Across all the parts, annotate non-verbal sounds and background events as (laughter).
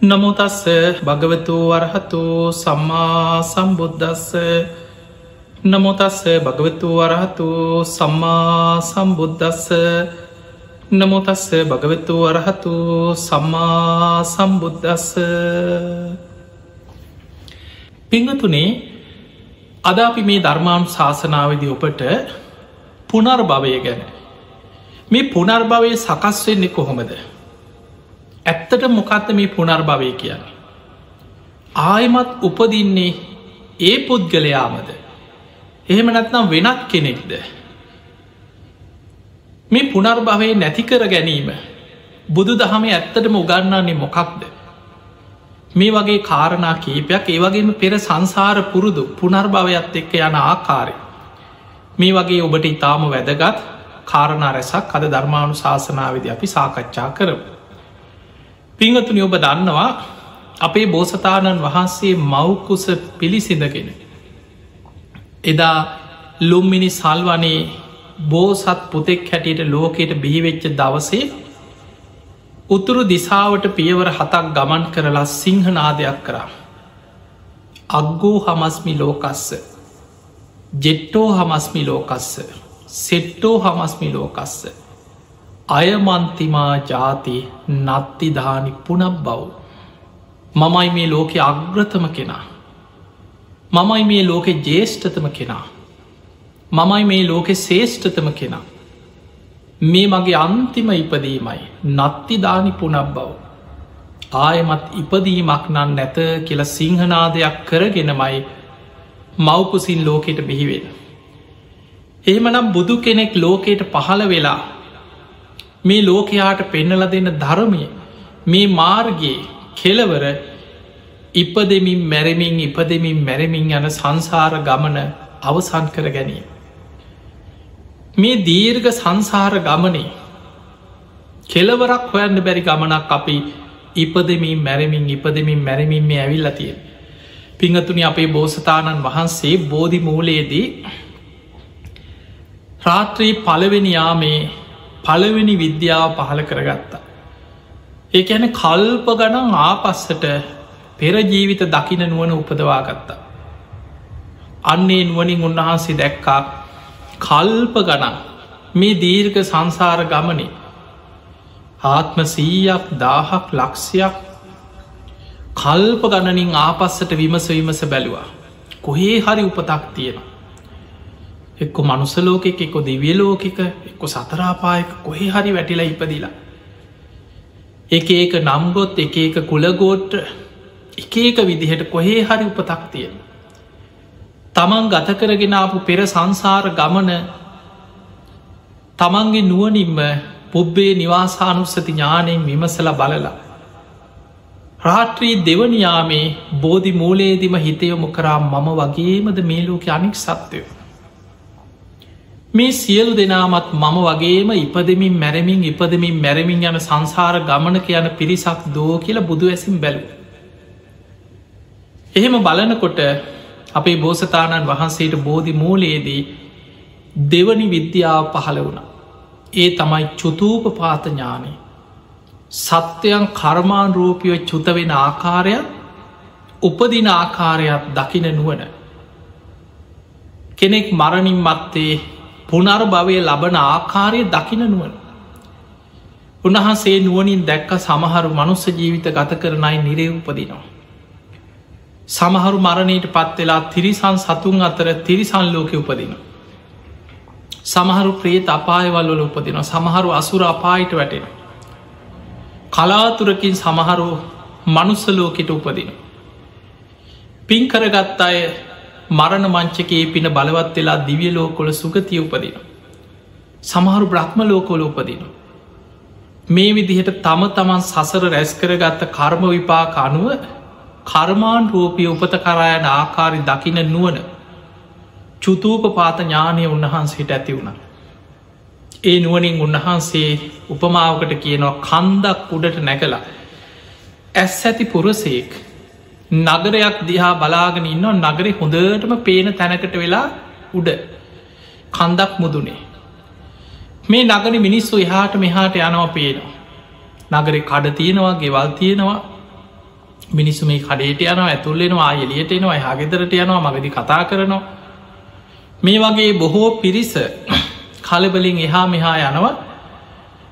නමුතස්ස භගවතු වරහතු සම්මා සම්බුද්ධස්ස නමුතස්ස භගවතු වරහතු සම්මා සම්බුද්ධස්ස නමුතස්ස භගවතු වරහතු සම්මා සම්බුද්ධස්ස පිංහතුනේ අද අපි මේ ධර්මාම් ශාසනාවදි ඔපට පුනර් භවය ගැන. මේ පුනර්භවය සකස් වෙන්නේ කොහොමද? ඇත්තට මොකක්ද මේ පුනර් භවය කියන්නේ. ආයමත් උපදින්නේ ඒ පුද්ගලයාමද. එහෙම නැත්නම් වෙනත් කෙනෙක්ද. මේ පුනර්භවය නැතිකර ගැනීම බුදු දහම ඇත්තටම උගන්නන්නේ මොකක්ද. මේ වගේ කාරණා කීපයක් ඒවගේම පෙර සංසාර පුරුදු පුනර්භවයත් එක්ක යන ආකාරය. මේ වගේ ඔබට ඉතාම වැදගත් කාරණා රැසක් අද ධර්මාණු ශාසනාවද අපි සාකච්ඡා කරමු. පිංහතුනි ඔබ දන්නවා අපේ බෝසතාණන් වහන්සේ මවකුස පිළිසිඳගෙන. එදා ලුම්මිනි සල්වනේ බෝසත් පුතෙක් හැටියට ලෝකයට බිහිවෙච්ච දවසේ උතුරු දිසාවට පියවර හතක් ගමන් කරලා සිංහනාදයක් කරා. අග්ගෝ හමස්මි ලෝකස්ස ජෙට්ටෝ හමස්මි ලෝකස්ස සෙට්ටෝ හමස්මි ලෝකස්ස අයමන්තිමා ජාති නත්තිධානි පුනක් බව්. මමයි මේ ලෝකෙ අග්‍රතම කෙනා. මමයි මේ ලෝකෙ ජේෂ්ඨතම කෙනා. මමයි මේ ලෝකෙ ශේෂ්ඨතම කෙනා. මේ මගේ අන්තිම ඉපදීමයි නත්තිධානි පුනක් බව. ආයමත් ඉපදීමක් නන් නැත කියල සිංහනාදයක් කරගෙනමයි මව්කුසින් ලෝකෙට බිහිවෙන. එහෙමනම් බුදු කෙනෙක් ලෝකයට පහළ වෙලා මේ ලෝකයාට පෙන්නල දෙන්න ධර්මය මේ මාර්ගයේ කෙලවර ඉපදෙමින් මැරමින් ඉපදෙමින් මැරමින් යන සංසාර ගමන අවසන් කර ගැනීම. මේ දීර්ඝ සංසාර ගමනේ කෙලවරක් හොයන්න බැරි ගමනක් අපි ඉපදමින් මැරමින් ඉපදමින් මැරමින් මේ ඇවිල්ල තිය. පිංහතුනි අපේ බෝසතාණන් වහන්සේ බෝධි මූලයේදී රාත්‍රී පලවෙනියාමේ පළවෙනි විද්‍යාව පහළ කරගත්තා. ඒ ඇන කල්ප ගනන් ආපස්සට පෙරජීවිත දකින නුවන උපදවා ගත්තා. අන්නේ නුවනින් උන්වහන්සේ දැක්කා කල්ප ගනන් මේ දීර්ඝ සංසාර ගමනේ ආත්ම සීයක් දාහක් ලක්ෂයක් කල්ප ගණනින් ආපස්සට විමස විමස බැලවා. කොහේ හරි උපතක් තියෙනවා. එක්කො මනුසලෝකෙක එක්කො දිවියලෝකක එක්කො සතරාපායක කොහෙ හරි වැටිලා ඉපදිලා. එක ඒක නම්ගොත් එක එක කුලගෝට්ට එක එක විදිහට කොහේ හරි උපතක් තියෙන. තමන් ගත කරගෙනාපු පෙර සංසාර ගමන තමන්ගේ නුවනින්ම පුබ්බේ නිවාසානුස්සති ඥානයෙන් විමසල බලලා. රාත්‍රී දෙවනියාමේ බෝධි මූලේදිම හිතයොමු කරා මම වගේමද මේලෝක අනික් සත්‍යයෝ. මේ සියල් දෙනාමත් මම වගේම ඉපදමින් මැරමින් ඉපදමින් මැරමින් යන සංසාර ගමනක යන පිරිසක් දෝ කියලා බුදු ඇසින් බැලු. එහෙම බලනකොට අපේ බෝසතාණන් වහන්සේට බෝධි මූලයේදී දෙවනි විද්‍යාව පහළ වුණ. ඒ තමයි චුතූප පාත ඥානය. සත්‍යයන් කර්මාන් රූපියව චුතවෙන ආකාරයක් උපදින ආකාරයක් දකින නුවන. කෙනෙක් මරණින් මත්තේ පුනර් භවය ලබන ආකාරය දකින නුවන. උන්වහන්සේ නුවනින් දැක්ක සමහරු මනුස්ස ජීවිත ගත කරනයි නිරේ උපදිනවා. සමහරු මරණයට පත්වෙලා තිරිසන් සතුන් අතර තිරිසන් ලෝක උපදින. සමහරු ප්‍රේත් අපායවල් වල උපදින සමහරු අසුර අපායිට වැටෙන. කලාතුරකින් සමහරු මනුස්සලෝකට උපදින. පින්කරගත් අය මරණ මංචකයේ පින බලවත් වෙලා දිවිය ලෝකොල සුගතිය උපදින. සමහරු බ්‍රහ්ම ලෝකොල උපදින. මේ විදිහට තම තමන් සසර රැස්කරගත්ත කර්ම විපාක අනුව කර්මාන් රූපය උපත කරායන ආකාරි දකින නුවන චුතූප පාත ඥානය උන්වහන්සේට ඇති වුණ. ඒ නුවනින් උන්වහන්සේ උපමාවකට කියනවා කන්දක් උඩට නැකලා ඇස් ඇති පුරසේක් නගරයක් දිහා බලාගෙන ඉන්න නගරේ හොඳටම පේන තැනකට වෙලා උඩ. කන්දක් මුදුනේ. මේ නගන මිනිස්සු එහාට මෙහාට යනවා පේනවා. නගරෙ කඩ තියෙනවා ගෙවල් තියෙනවා. මිනිස්සු මේ කඩේට යනවා ඇතුල්ලෙනවා එලියට එනවා හගෙදරට යනවා මගදි කතා කරනවා. මේ වගේ බොහෝ පිරිස (clears throat) කලබලින් එහා මෙහා යනවා.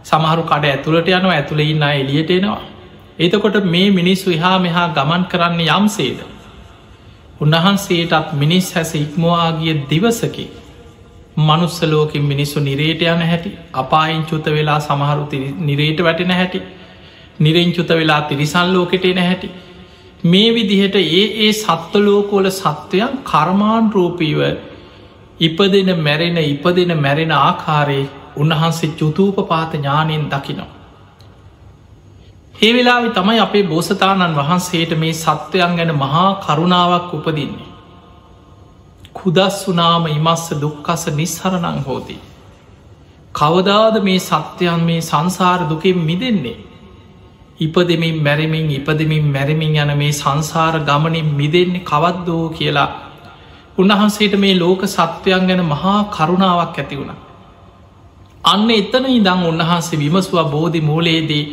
සමහරු කඩ ඇතුළට යනවා ඇතුළ ඉන්න එලියට එනවා. එතකොට මේ මිනිස්සු එහා මෙහා ගමන් කරන්න යම්සේද? උන්වහන්සේටත් මිනිස් හැස ඉක්මවාගිය දිවසකි. මනුස්සලෝකින් මිනිස්සු නිරේට යන හැටි අපායින් චුත වෙලා සමහරු නිරේට වැටෙන හැටි නිරෙංචුත වෙලා තිරිසල් ලෝකෙට එන හැටි. මේ විදිහට ඒ ඒ සත්වලෝකෝල සත්වයන් කර්මාන් රූපීව ඉපදෙන මැරෙන ඉපදෙන මැරෙන ආකාරයේ උන්වහන්සේ චුතූප පාත ඥානයෙන් දකිනවා. ඒ වෙලාවි තමයි අපේ බෝසතාණන් වහන්සේට මේ සත්වයන් ගැන මහා කරුණාවක් උපදින්නේ. කුදස් වනාම ඉමස්ස දුක්කස නිස්හරණං හෝති. කවදාද මේ සත්‍යයන් මේ සංසාර දුකෙන් මිදෙන්නේ. ඉපදමින් මැරමින් ඉපදමින් මැරමින් යන මේ සංසාර ගමනින් මිදෙන්නේ කවද්දෝ කියලා උන්වහන්සේට මේ ලෝක සත්වයන් ගැන මහා කරුණාවක් ඇති වුණ. අන්න එතන ඉදං උන්වහන්සේ විමසවා බෝධි මූලයේදී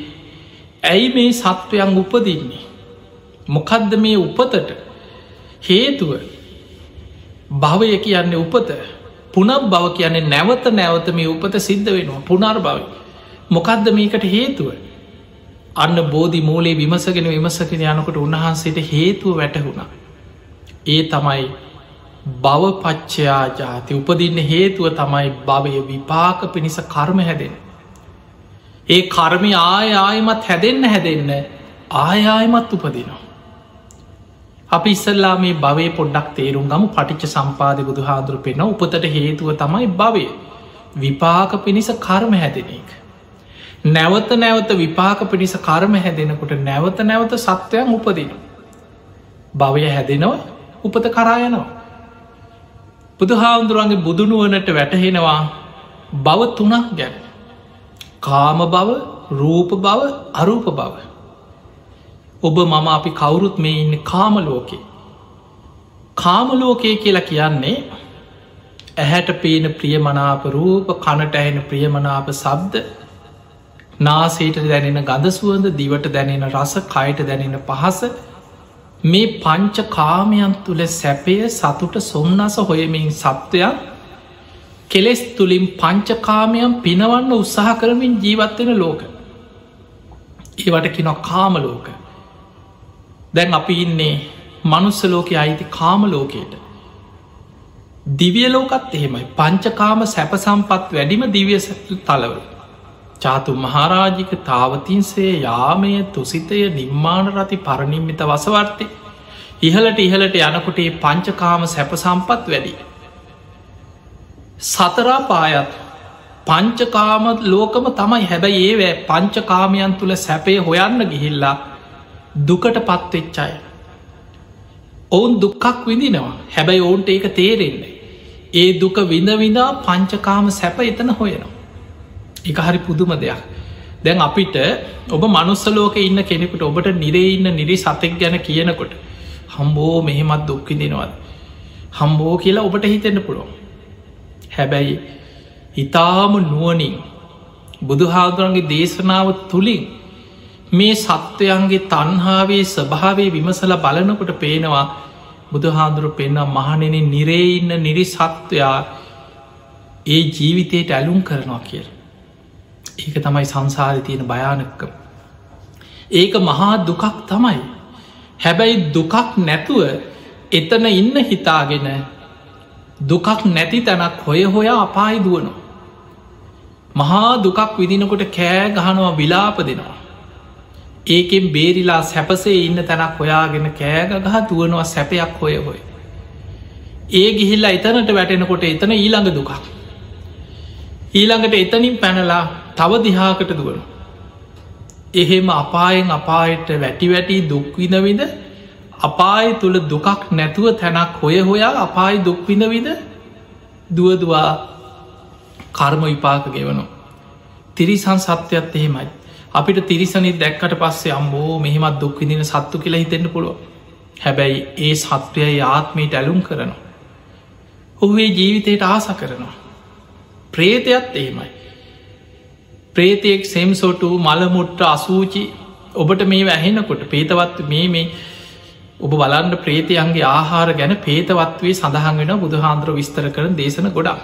ඇයි මේ සත්වයන් උපදින්නේ. මොකදද මේ උපතට හේතුව භවය කියන්නේ උපත පුනක් බව කියන්නේ නැවත නැවත මේ උපත සිද්ධ වෙනවා පුනර් බව. මොකක්ද මේකට හේතුව අන්න බෝධි මූලේ විමසගෙන විමසගෙන යනකොට උන්වහන්සේට හේතුව වැටහුණා. ඒ තමයි බවපච්චයා ජාති උපදින්න හේතුව තමයි භවය විපාක පිණිස කර්ම හැදෙන. ඒ කර්මි ආය ආයමත් හැදෙන්න්න හැදෙන්න ආයායමත් උපදිනවා. අපි ඉස්සල්ලා මේ භවය පොඩ්ඩක් තේරුම් ගම පටිච්ච සම්පාධ බුදු හාදුරු පෙන උපතට හේතුව තමයි භවය විපාක පිණිස කර්ම හැදෙන එක. නැවත නැවත විපාක පිණිස කර්ම හැදෙනකොට නැවත නැවත සත්වයන් උපදින. භවය හැදෙනවා උපත කරායනවා. බුදු හාමුදුරුවන්ගේ බුදුනුවනට වැටහෙනවා බව තුනක් ගැන. කාම බව රූප බව අරූප බව. ඔබ මම අපි කවුරුත් මේ ඉන්න කාමලෝකේ. කාමලෝකය කියලා කියන්නේ ඇහැට පේන ප්‍රියමනාප රූප කනට ඇහෙන ප්‍රියමනාප සබ්ද නාසේට දැනෙන ගඳ සුවඳ දිවට දැනෙන රස කයට දැනෙන පහස මේ පංච කාමයන් තුළ සැපය සතුට සොන්නස හොයමින් සත්වයන් කෙලෙස් තුළින් පංචකාමයන් පිනවන්න උත්සාහ කරමින් ජීවත්වෙන ලෝක. ඒවට කිනො කාමලෝක දැන් අපි ඉන්නේ මනුස්සලෝක අයිති කාමලෝකයට දිවිය ලෝකත් එහෙමයි. පංචකාම සැපසම්පත් වැඩිම දිවිය තලවල. චාතු මහරාජික තාවතින්සේ යාමය තුසිතය නිර්මාණ රති පරණින්මිත වසවර්තය ඉහලට ඉහලට යනකොටේ පංචකාම සැප සම්පත් වැඩි. සතරා පායත් පංචකාම ලෝකම තමයි හැබැයි ඒවෑ පංචකාමයන් තුළ සැපේ හොයන්න ගිහිල්ලා දුකට පත්වෙච්චාය. ඔවුන් දුක්කක් විඳිනවා හැබැයි ඔවුන්ට ඒක තේරෙන්නේ. ඒ දුක විඳ විඳා පංචකාම සැප එතන හොයනවා. එක හරි පුදුම දෙයක් දැන් අපිට ඔබ මනුස්සලෝක ඉන්න කෙනෙකුට ඔබට නිරේ ඉන්න නිරි සතෙක් ගැන කියනකොට හම්බෝ මෙහෙමත් දුක්කිදිනවද හම්බෝ කියලා ඔබට හිතෙන්න්න පුළුවන් හැබැයි ඉතාම නුවනින් බුදුහාදුරන්ගේ දේශනාව තුළින් මේ සත්වයන්ගේ තන්හාාවේ ස්භාවේ විමසල බලනකොට පේනවා බුදුහාදුරු පෙන්න්න මහනෙන නිරේඉන්න නිරි සත්වයා ඒ ජීවිතයට ඇලුම් කරනවා කියල. ඒක තමයි සංසාධ තියෙන භයානක්කම. ඒක මහා දුකක් තමයි. හැබැයි දුකක් නැතුව එතන ඉන්න හිතාගෙන දුකක් නැති තැනක් හොය හොයා අපායි දුවනවා. මහා දුකක් විදිනකොට කෑ ගහනවා විලාප දෙනවා. ඒකෙන් බේරිලා සැපසේ ඉන්න තැනක් හොයාගෙන කෑගගහ දුවනවා සැපයක් හොය හොය. ඒ ගිහිල්ලා එතනට වැටෙනකොට එතන ඊළඟ දුකක්. ඊළඟට එතනින් පැනලා තව දිහාකට දුවන. එහෙම අපායෙන් අපායට වැටි වැටි දුක්විනවිද අපාය තුළ දුකක් නැතුව තැනක් හොය හොයා අපායි දුක්විනවිද දුවදවා කර්ම විපාක ගෙවනු. තිරිසන් සත්‍යයක්ත් එහෙමයි. අපිට තිරිසනිත් දැක්කට පස්සේ අම්බෝ මෙහෙමත් දුක්විදින සත්තු කියලා හිතෙන්න්න පුළුව. හැබැයි ඒ සත්වය ආත්මීට ඇලුම් කරනවා. ඔහුේ ජීවිතයට ආස කරනවා. ප්‍රේතයත් එහෙමයි. ප්‍රේතයෙක් සෙම්සොටු මළමුට්ට අසූචි ඔබට මේ වැහෙනකොට පේතවත් මේ මේ ඔබ බලන්ඩ ප්‍රේතයන්ගේ ආහාර ගැන පේතවත්වේ සඳහන් වෙන බුදුහාන්දුර විස්තර කරන දේශන ගොඩා.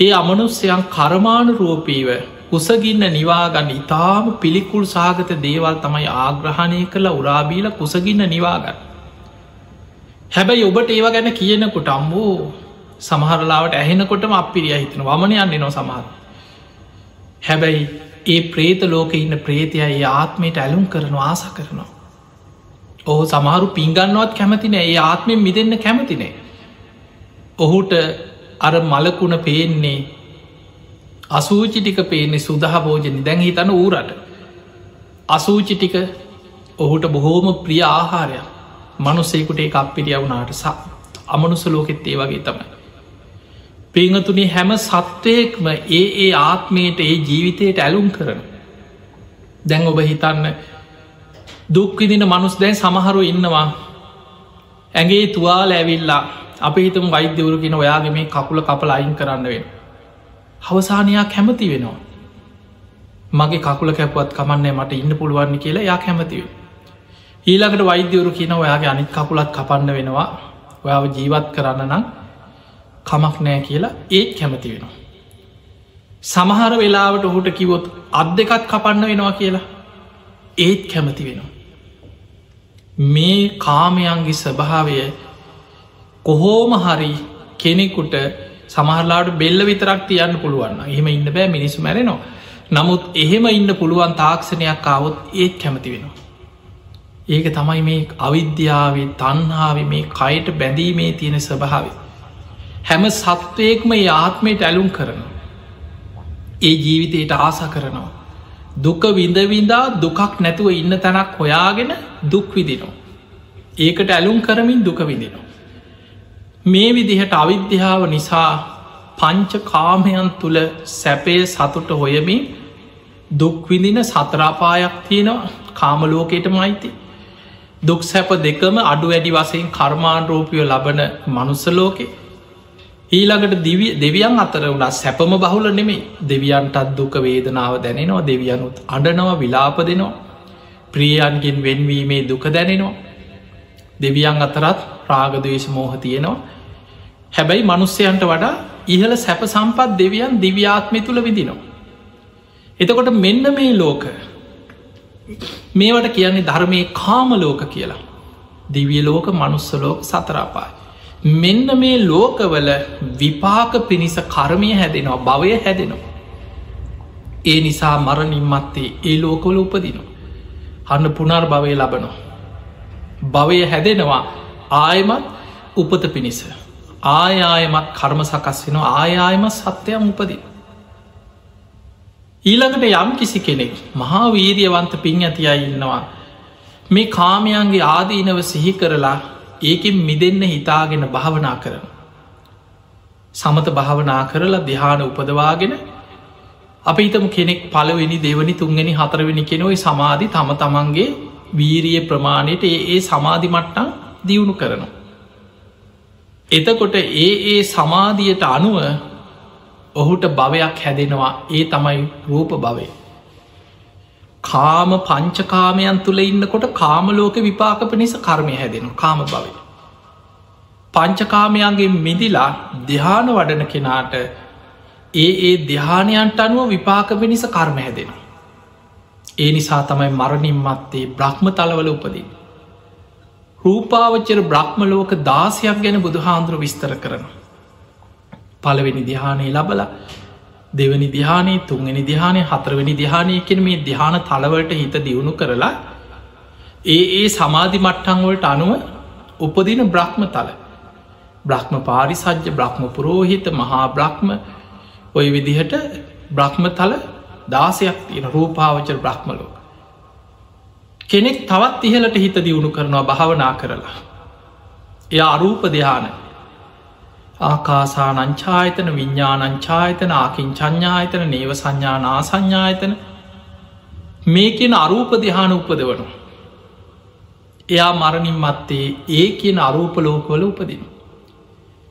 ඒ අමනුස්්‍යයන් කරමාණු රූපීව කුසගින්න නිවාගන්න ඉතාම පිළිකුල් සාගත දේවල් තමයි ආග්‍රහණය කළ උරාබීල කුසගින්න නිවාගන්න. හැබැයි ඔබට ඒව ගැන කියනකොට අම්බූ සමහරලාවට ඇහෙනකොටම අපිරිය හිතන වමන යන්නේ නො සමහර. හැබැයි ඒ ප්‍රේත ලෝක ඉන්න ප්‍රේතය ඒ ආත්මයට ඇලුම් කරන ආස කරනවා. ඔහු සමහරු පිංගන්නවත් කැමතින ඒ ආත්මෙන් මිදන්න කැමතිනේ. ඔහුට අර මලකුණ පේන්නේ අසූචි ටික පේන්නේ සුදහභෝජනි දැන් හිතන ඌරට අසූචි ටික ඔහුට බොහෝම ප්‍රිය ආහාරයක් මනුස්සෙකුට ඒ අපිරිය වුණාට සා අමනුස ලෝකෙත් ඒ වගේ තමයි. පිංහතුනි හැම සත්වයෙක්ම ඒ ඒ ආත්මයට ඒ ජීවිතයට ඇලුම් කරන. දැන් ඔබ හිතන්න දුක්විදින මනුස් දැන් සමහරු ඉන්නවා ඇගේ තුවාල ඇවිල්ලා අපි හිතම වෛද්‍යවරු කියෙන ඔයාගේ මේ කකුල කපල අයින් කරන්න වෙන. අවසානයක් කැමති වෙනවා. මගේ කකුල කැපුවත් කමන්නේ මට ඉන්න පුළුවන්න කියලා යා කැමතිව. ඊළඟට වෛද්‍යවරු කියන ඔයාගේ අනිත් කකුලත් කපන්න වෙනවා ඔයාව ජීවත් කරන්න නම් කමක් නෑ කියලා ඒත් කැමති වෙනවා. සමහර වෙලාවට ඔහුට කිවොත් අත් දෙකත් කපන්න වෙනවා කියලා ඒත් කැමති වෙනවා. මේ කාමයන්ගේ ස්වභාවය කොහෝම හරි කෙනෙකුට සමහරලාට බෙල්ල විතරක් තියන්න පුළුවන් එහෙම ඉන්න බෑ මිනිස්සු මැරෙනවා නමුත් එහෙම ඉන්න පුළුවන් තාක්ෂණයක් කාවොත් ඒත් කැමති වෙනවා. ඒක තමයි මේ අවිද්‍යාවේ තන්හාාව මේ කයට බැඳීමේ තියෙන ස්වභාව. හැම සත්වයෙක්ම ඒ ආත්මයට ඇලුම් කරන. ඒ ජීවිතයට ආස කරනවා. දුක විඳවිඳා දුකක් නැතුව ඉන්න තැනක් හොයාගෙන දුක් විදිනවා. ඒකට ඇලුම් කරමින් දුක විදිනවා. මේ විදිහට අවිද්‍යාව නිසා පංච කාමයන් තුළ සැපය සතුට හොයමින් දුක්විදින සතරාපායක් තියෙනවා කාමලෝකයට මයිති. දුක් සැප දෙකම අඩු වැඩි වසයෙන් කර්මාණරෝපියෝ ලබන මනුස්සලෝකේ ඊළඟට දෙවියන් අතර වුණා සැපම බහුල නෙමේ දෙවියන්ටත් දුක වේදනාව දැනෙනවා දෙවියනුත් අඩනවා විලාප දෙනවා ප්‍රියයන්ගෙන් වෙන්වීමේ දුක දැනෙනවා දෙවියන් අතරත් ප්‍රාගදවේශ මෝහ තියෙනවා හැබැයි මනුස්සයන්ට වඩා ඉහළ සැප සම්පත් දෙවියන් දිව්‍යාත්මය තුළ විදිනවා. එතකොට මෙන්න මේ ලෝක මේවට කියන්නේ ධර්මය කාමලෝක කියලා. දිවිය ලෝක මනුස්සලෝක සතරාපායි. මෙන්න මේ ලෝකවල විපාක පිණිස කර්මය හැදෙනවා භවය හැදෙනවා. ඒ නිසා මරණින්මත්තේ ඒ ලෝකොල උපදිනවා. හන්න පුනර් භවය ලබනවා. භවය හැදෙනවා ආයමත් උපත පිණිස. ආයායමත් කර්ම සකස් වෙන ආයායම සත්‍යයන් උපදී. ඊළඟට යම් කිසි කෙනෙක් මහා වීරියවන්ත පින් ඇති අයි ඉන්නවා. මේ කාමයන්ගේ ආදීනව සිහි කරලා ඒකින් මිදන්න හිතාගෙන භාවනා කරන. සමත භාවනා කරලා දිහාන උපදවාගෙන අපිතම කෙනෙක් පලවෙනි දෙවනි තුන්ගනි හතරවෙනි කෙනොයි සමාධි තම තමන්ගේ වීරිය ප්‍රමාණයට ඒ ඒ සමාධි මට්ටන් දියුණු කරනවා. එතකොට ඒ ඒ සමාධියට අනුව ඔහුට භවයක් හැදෙනවා ඒ තමයි රූප භවය. කාම පංචකාමයන් තුළ ඉන්නකොට කාමලෝක විපාක පිණිස කර්මය හැදෙන කාම භවය. පංචකාමයන්ගේ මිදිලා දෙහාන වඩන කෙනාට ඒ ඒ දෙහානයන්ට අනුව විපාක පිණිස කර්ම හැදෙන. ඒ නිසා තමයි මරණින් මත්තේ බ්‍රහ්ම තලවල උපදින්. රූපාවච්චර බ්‍රහ්ම ලෝක දාසයක් ගැන බුදුහාන්දුර විස්තර කරන. පලවෙනි දිහානය ලබල දෙවනි දිහානේ තුන්ගනි දිහානය හතරවනි දිහානය කෙන මේ දිහාන තලවලට හිත දියුණු කරලා ඒ ඒ සමාධි මට්ටංවලට අනුව උපදින බ්‍රහ්ම තල බ්‍රහ්ම පාරිසජ්‍ය බ්‍රහ්ම පුරෝහිත මහා බ්‍රහ්ම ඔය විදිහට බ්‍රහ්ම තල දාසයක් තියෙන රූපාවචර බ්‍රහ්මලෝක කෙනෙක් තවත් ඉහලට හිත දියුණු කරනවා භාවනා කරලා. එය අරූප දෙයාන ආකාසා නංචායතන විඤ්ඥානංචායතන ආකින් චඥායතන නේව සංඥානා සංඥායතන මේකෙන අරූප දෙහාන උපදවනු. එයා මරණින් මත්තේ ඒ කියන අරූප ලෝකවල උපදින.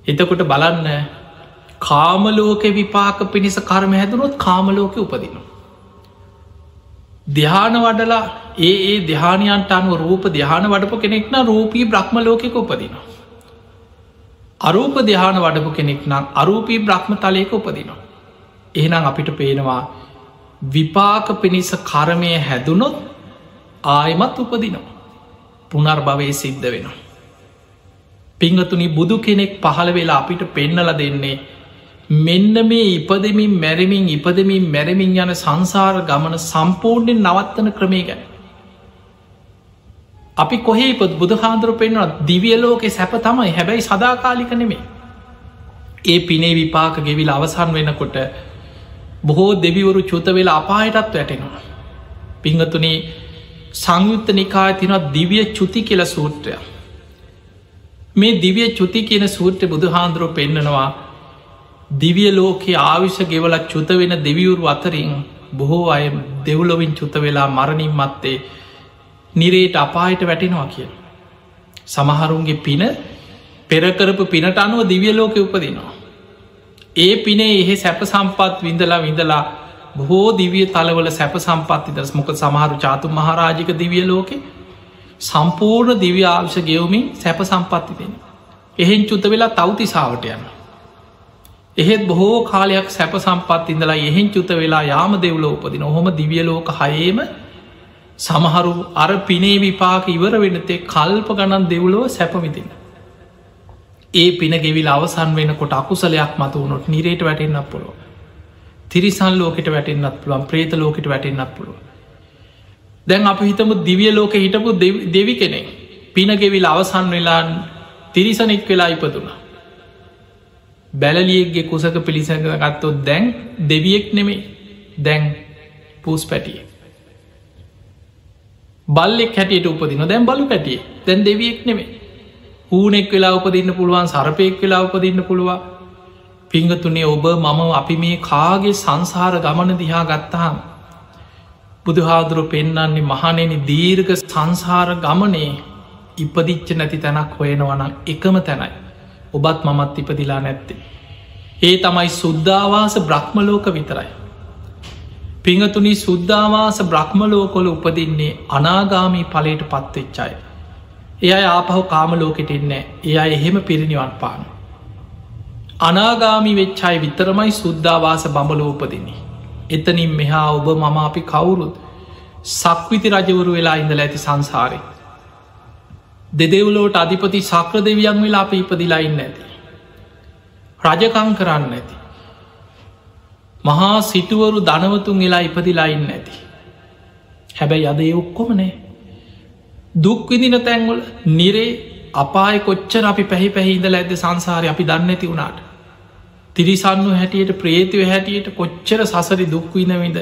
එතකොට බලන්න කාමලෝක විපාක පිණිස කර්ම හැදුනොත් කාමලෝක උපදිනවා. දෙහාන වඩලා ඒ ඒ දෙහානයන්ට අනුව රූප දෙහාන වඩපු කෙනෙක්න රූපී බ්‍රහ්ම ලෝකෙක උපදිනවා. අරූප දෙහාන වඩපු කෙනෙක් නම් අරූපී බ්‍රහ්ම තලයක උපදිනවා. එහෙනම් අපිට පේනවා විපාක පිණිස කරමය හැදුනොත් ආයමත් උපදිනවා. පුනර් භවය සිද්ධ වෙනවා. පිංහතුනි බුදු කෙනෙක් පහළ වෙලා අපිට පෙන්නල දෙන්නේ මෙන්න මේ ඉපදමින් මැරමින් ඉපදමින් මැරමින් යන සංසාර ගමන සම්පූර්ණයෙන් නවත්තන ක්‍රමේ ගැන. අපි කොහේ ඉපත් බුදු හාන්දුර පෙන්වන දිවියලෝකෙ සැප තමයි හැබැයි සදාකාලික නෙමේ. ඒ පිනේ විපාක ගෙවිල් අවසන් වෙනකොට බොහෝ දෙවිවරු චුත වෙලා අපායටත් වැටෙනවා. පිංහතුනේ සංයුත්ත නිකාය තිනත් දිවිය චුති කියල සූත්‍රය. මේ දිවිය චුති කියන සූත්‍රය බුදු හාන්දුරුව පෙන්න්නනවා දිවිය ලෝකයේ ආවිශ ගෙවලක් චුත වෙන දෙවියවරු අතරින් බොහෝ අය දෙව්ලොවින් චුත වෙලා මරණින් මත්තේ නිරේට අපායට වැටෙනවා කිය. සමහරුන්ගේ පින පෙරකරපු පිනට අනුව දිවිය ලෝක උපදිනවා. ඒ පිනේ එහෙ සැප සම්පත් විඳලා විඳලා බොහෝ දිවිය තලවල සැප සම්පත්ති දස් මොක සමහරු චාතු මහරාජික දිවිය ලෝකෙ සම්පූර්ණ දිව්‍ය ආවිශ ගෙවමින් සැප සම්පත්ති දෙෙන. එහෙන් චුත වෙලා තවතිසාාවට යන්න. එහෙත් බොහෝ කාලයක් සැප සම්පත් ඉඳලා එහෙන් චුත වෙලා යාම දෙව්ල උපදින ඔහොම දිවිය ලෝක හයේම සමහරු අර පිනේ විපාක ඉවර වෙනතේ කල්ප ගණන් දෙව්ලෝ සැපවිදින්න. ඒ පින ගෙවිල් අවසන් වෙනකොට අකුසලයක් මත වුණොත් නිරේට වැටෙන්න්නක් පුළුව. තිරිසන් ලෝකට වැටෙන්න්නත් පුළුවන් ප්‍රේත ලෝකට වැටෙන්න්නක් පුළුව. දැන් අප හිතම දිවිය ලෝක හිටපු දෙවි කෙනෙ පිනගෙවිල් අවසන් වෙලා තිරිසනෙක් වෙලා ඉපදුනා. බැලලියෙක්ගේ කුසක පිළිසඟ ගත්තොත් දැන් දෙවියෙක් නෙමේ දැන් පූස් පැටිය. බල්ලෙක් හැටියට උපදින දැන් බලු පැටිය දැන් දෙවියෙක් නෙමේ හූනෙක් වෙලා උපදින්න පුළුවන් සරපයෙක් වෙලා උපදින්න පුළුවන්. පිංගතුනේ ඔබ මම අපි මේ කාගේ සංසාර ගමන දිහා ගත්තාම් බුදුහාදුරු පෙන්නන්නේ මහනෙන දීර්ඝ සංසාර ගමනේ ඉපදිච්ච නැති තැනක් හොයෙනවනම් එකම තැනයි. ඔබත් මමත් ඉපදිලා නැත්තේ. ඒ තමයි සුද්ධවාස බ්‍රහ්මලෝක විතරයි. පිංහතුනි සුද්ධවාස බ්‍රහ්මලෝකොල උපදින්නේ අනාගාමී පලට පත්වෙච්චාය. එය ආපහු කාමලෝකෙට එන්නේ එය එහෙම පිරිනිවන් පාන. අනාගාමි වෙච්චායි විතරමයි සුද්ධවාස බඹලෝපදින්නේ. එතනින් මෙහා ඔබ මම අපි කවුරුත් සක්විති රජවරු වෙලා ඉඳල ඇති සංසාරය. දෙදෙව්ලෝට අධිපති සක්‍ර දෙවියන් වෙලා අප ඉපදිලාඉන්න ඇති. රජකං කරන්න ඇති. මහා සිටුවරු ධනවතුන් වෙලා ඉපදිලාඉන්න ඇති. හැබැයි අද ඒ ඔක්කොමනේ. දුක්විදින තැන්වල නිරේ අපාය කොච්චර අපි පැහි පැහිදල ඇද සංසාරය අපි දන්න ඇති වුණාට. තිරිසන්නු හැටියට ප්‍රේතිව හැටියට කොච්චර සසරි දුක්විනවිද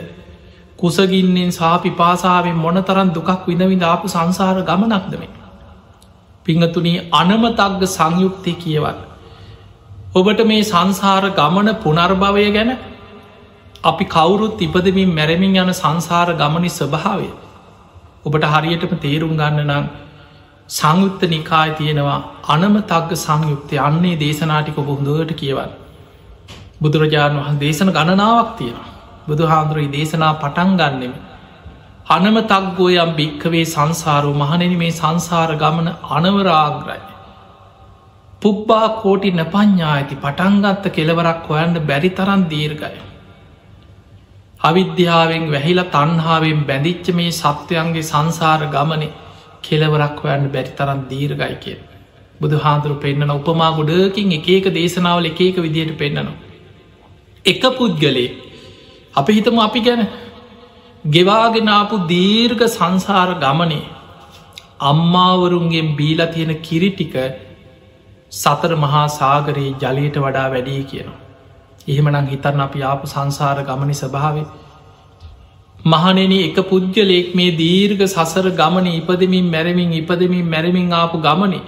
කුසගින්නෙන් සාපි පාසාාවෙන් මොනතරන් දුකක් විනවිද ආපු සංසාර ගමනක්දමේ. පිංහතුනී අනමතක්ග සංයුක්තය කියවත්. ඔබට මේ සංසාර ගමන පුනර්භවය ගැන අපි කවුරුත් ඉපදමින් මැරමින් යන සංසාර ගමනි ස්වභාවය. ඔබට හරියටම තේරුම් ගන්න නම් සංයුත්ත නිකාය තියෙනවා අනම තක්ග සංයුක්තය අන්නේ දේශනාටික බොහොඳුවට කියවන්න. බුදුරජාණන් වහන් දේශන ගණනාවක් තියෙන. බුදු හාමුදුරයි දේශනා පටන් ගන්නෙම. අනම තක්ගෝයම් භික්කවේ සංසාරෝ මහනෙන මේ සංසාර ගමන අනවරාග්‍රයි. පුබ්බා කෝටි නපඥා ඇති පටන්ගත්ත කෙලවරක් හොයන්න බැරි තරන් දීර්ගය. අවිද්‍යාවෙන් වැහිලා තන්හාාවෙන් බැඳිච්ච මේ සත්වයන්ගේ සංසාර ගමන කෙලවරක් හොයන්න බැරි තරන් දීර්ගයි කිය. බුදු හාදුරු පෙන්න්නන උපමා ගොඩකින් එක ඒක දේශනාවල එක එක විදියට පෙන්න්නනවා. එක පුද්ගලේ අපි හිතම අපි ගැන ගෙවාගෙනාපු දීර්ඝ සංසාර ගමනේ අම්මාවරුන්ගේ බීලා තියෙන කිරිටික සතර මහා සාගරයේ ජලයට වඩා වැඩී කියනවා. එහෙමනං හිතරන්න අපි ආපු සංසාර ගමනි ස්භාවේ. මහනෙන එක පුද්ගලයෙක් මේ දීර්ඝ සසර ගමන ඉපදමින් මැරමින් ඉපදමින් මැරමින් ආපු ගමනේ.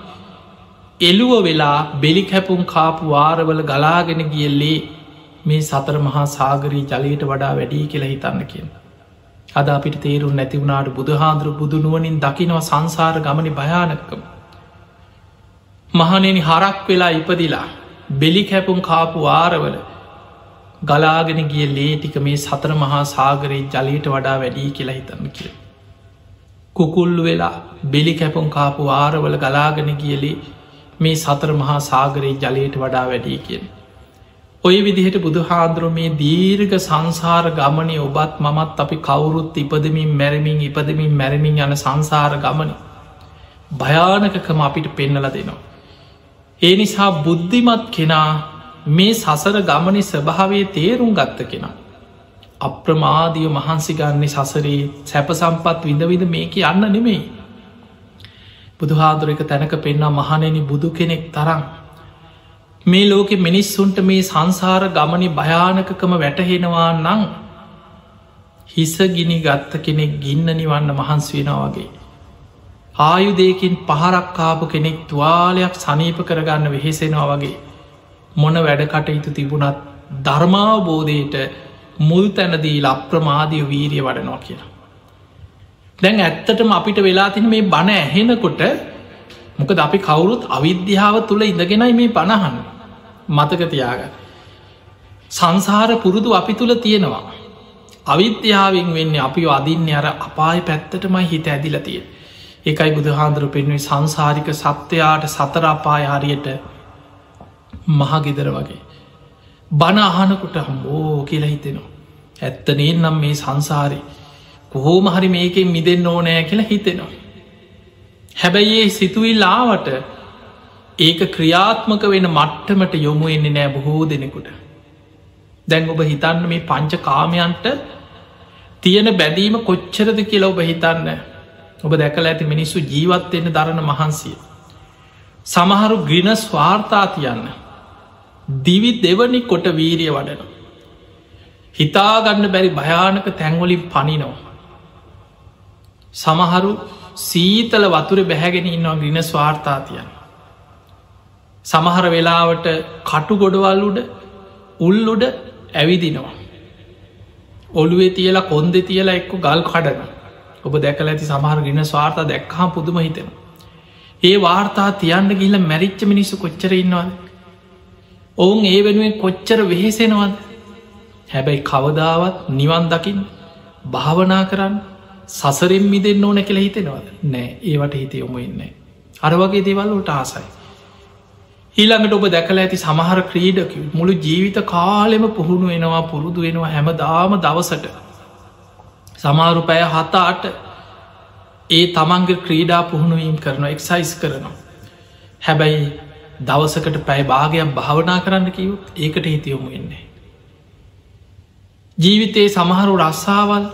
එළුව වෙලා බෙලි කැපුම් කාපු වාරවල ගලාගෙන ගියල්ලේ මේ සතර මහා සාගරී ජලයට වඩා වැඩී කියලා හිතන්න කියෙන්. අද අපිට තේරුම් නැතිවුණට බුදුහාදුරු බුදුනුවනින් දකිනව සංසාර ගමනි භයානක්කම. මහනෙන හරක් වෙලා ඉපදිලා බෙලි කැපුම් කාපු ආරවල ගලාගෙන ගිය ලේටික මේ සතර මහා සාගරයේ ජලයට වඩා වැඩී කියලා හිතන්න කිය. කුකුල්ලු වෙලා බෙලි කැපුම් කාපු ආරවල ගලාගෙන ගියලේ මේ සතර මහා සාගරයේ ජලයට වඩා වැඩී කියෙන්. ඔය විදිහට බුදු හාදුර මේ දීර්ග සංසාර ගමනය ඔබත් මමත් අපි කවුරුත් ඉපදමින් මැරමින් ඉපදමින් මැරමින් යන සංසාර ගමන භයානකකම අපිට පෙන්නල දෙනවා. ඒ නිසා බුද්ධිමත් කෙනා මේ සසර ගමනි ස්වභාවය තේරුම් ගත්ත කෙනා. අප්‍රමාදිය මහන්සි ගන්නේ සසරේ සැප සම්පත් විඳවිද මේක යන්න නෙමෙයි. බුදුහාදුර එක තැනක පෙන්නා මහනෙන බුදු කෙනෙක් තරම් මේ ලෝකෙ මිනිස්සුන්ට මේ සංසාර ගමනි භයානකකම වැටහෙනවා නං හිස ගිනි ගත්ත කෙනෙක් ගින්න නිවන්න මහන්සි වෙනවාගේ. ආයුදයකින් පහරක්කාපු කෙනෙක් තුවාලයක් සනීප කරගන්න වෙහෙසෙනවා වගේ මොන වැඩකටයුතු තිබුණත් ධර්මාවබෝධයට මුල් තැනදී ලප්‍රමාදිය වීරිය වඩනවා කියලා. දැන් ඇත්තටම අපිට වෙලා තින මේ බණ ඇහෙනකොට මොකද අපි කවුරුත් අවිද්‍යාව තුළ ඉඳගෙනයි මේ පණහන්න මතකතියාග. සංසාර පුරුදු අපි තුළ තියෙනවා. අවිද්‍යාවෙන් වෙන්න අපි අදින්න අර අපාය පැත්තටමයි හිත ඇදිල තිය. එකයි බුදුහාන්දුර පෙන්වේ සංසාරික සත්‍යයාට සතරාපාය හරියට මහගෙදර වගේ. බණ අහනකොට හම්බෝ කියලා හිතෙනවා. ඇත්තනේ නම් මේ සංසාරය කොහෝම හරි මේකෙන් මිදෙන් ඕනෑ කියලා හිතෙනවා. හැබැයි ඒ සිතුවිල්ලාවට ඒක ක්‍රියාත්මක වෙන මට්ටමට යොමු එන්නේ නෑ බොහෝ දෙනෙකුට. දැන් ඔබ හිතන්න මේ පංච කාමයන්ට තියෙන බැදීම කොච්චරද කියලා ඔබ හිතන්න ඔබ දැකල ඇති මිනිස්සු ජීවත්වෙන්න දරන මහන්සිය. සමහරු ග්‍රින ස්වාර්තා තියන්න දිවි දෙවනි කොට වීරිය වඩන. හිතාගන්න බැරි භයානක තැංවලින් පනිනවා. සමහරු සීතල වතුර බැහැගෙන ඉන්නවා ග්‍රින ස්වාර්ථාතියන්. සමහර වෙලාවට කටු ගොඩවල් උඩ උල්ලුඩ ඇවිදිනවා. ඔළුවේ තියලා කොන්දෙ තියලා එක්ක ගල් කඩන ඔබ දැකල ඇති සමහර ගෙන ස්වාර්ථ දැක්හා පුදුම හිතෙන. ඒ වාර්තා තියන්ට ගිල්ල මැරිච්ච මිනිස්සු කොච්චර ඉන්නවාද. ඔවුන් ඒ වෙනුවෙන් කොච්චර වෙහෙසෙනවද හැබැයි කවදාවත් නිවන් දකිින් භාවනා කරන්න සසරෙන් මිදෙන් ඕන කෙළ හිතෙනවද නෑ ඒවට හිත යොමු එන්නේ. අරවගේ දේවල්ලට ආසයි. ඊළඟට ඔබ දැකල ඇති සමහර ක්‍රීඩක මුළු ජීවිත කාලෙම පුහුණු වෙනවා පුරුදු වෙනවා හැමදාම දවසට සමාරු පැය හතාට ඒ තමන්ගේ ක්‍රීඩා පුහුණුවීම් කරන එක්සයිස් කරනවා. හැබැයි දවසකට පැයි භාගයක් භාවනා කරන්න කිව් ඒකට හිතියොමු එන්නේ. ජීවිතයේ සමහරු රස්සාවල්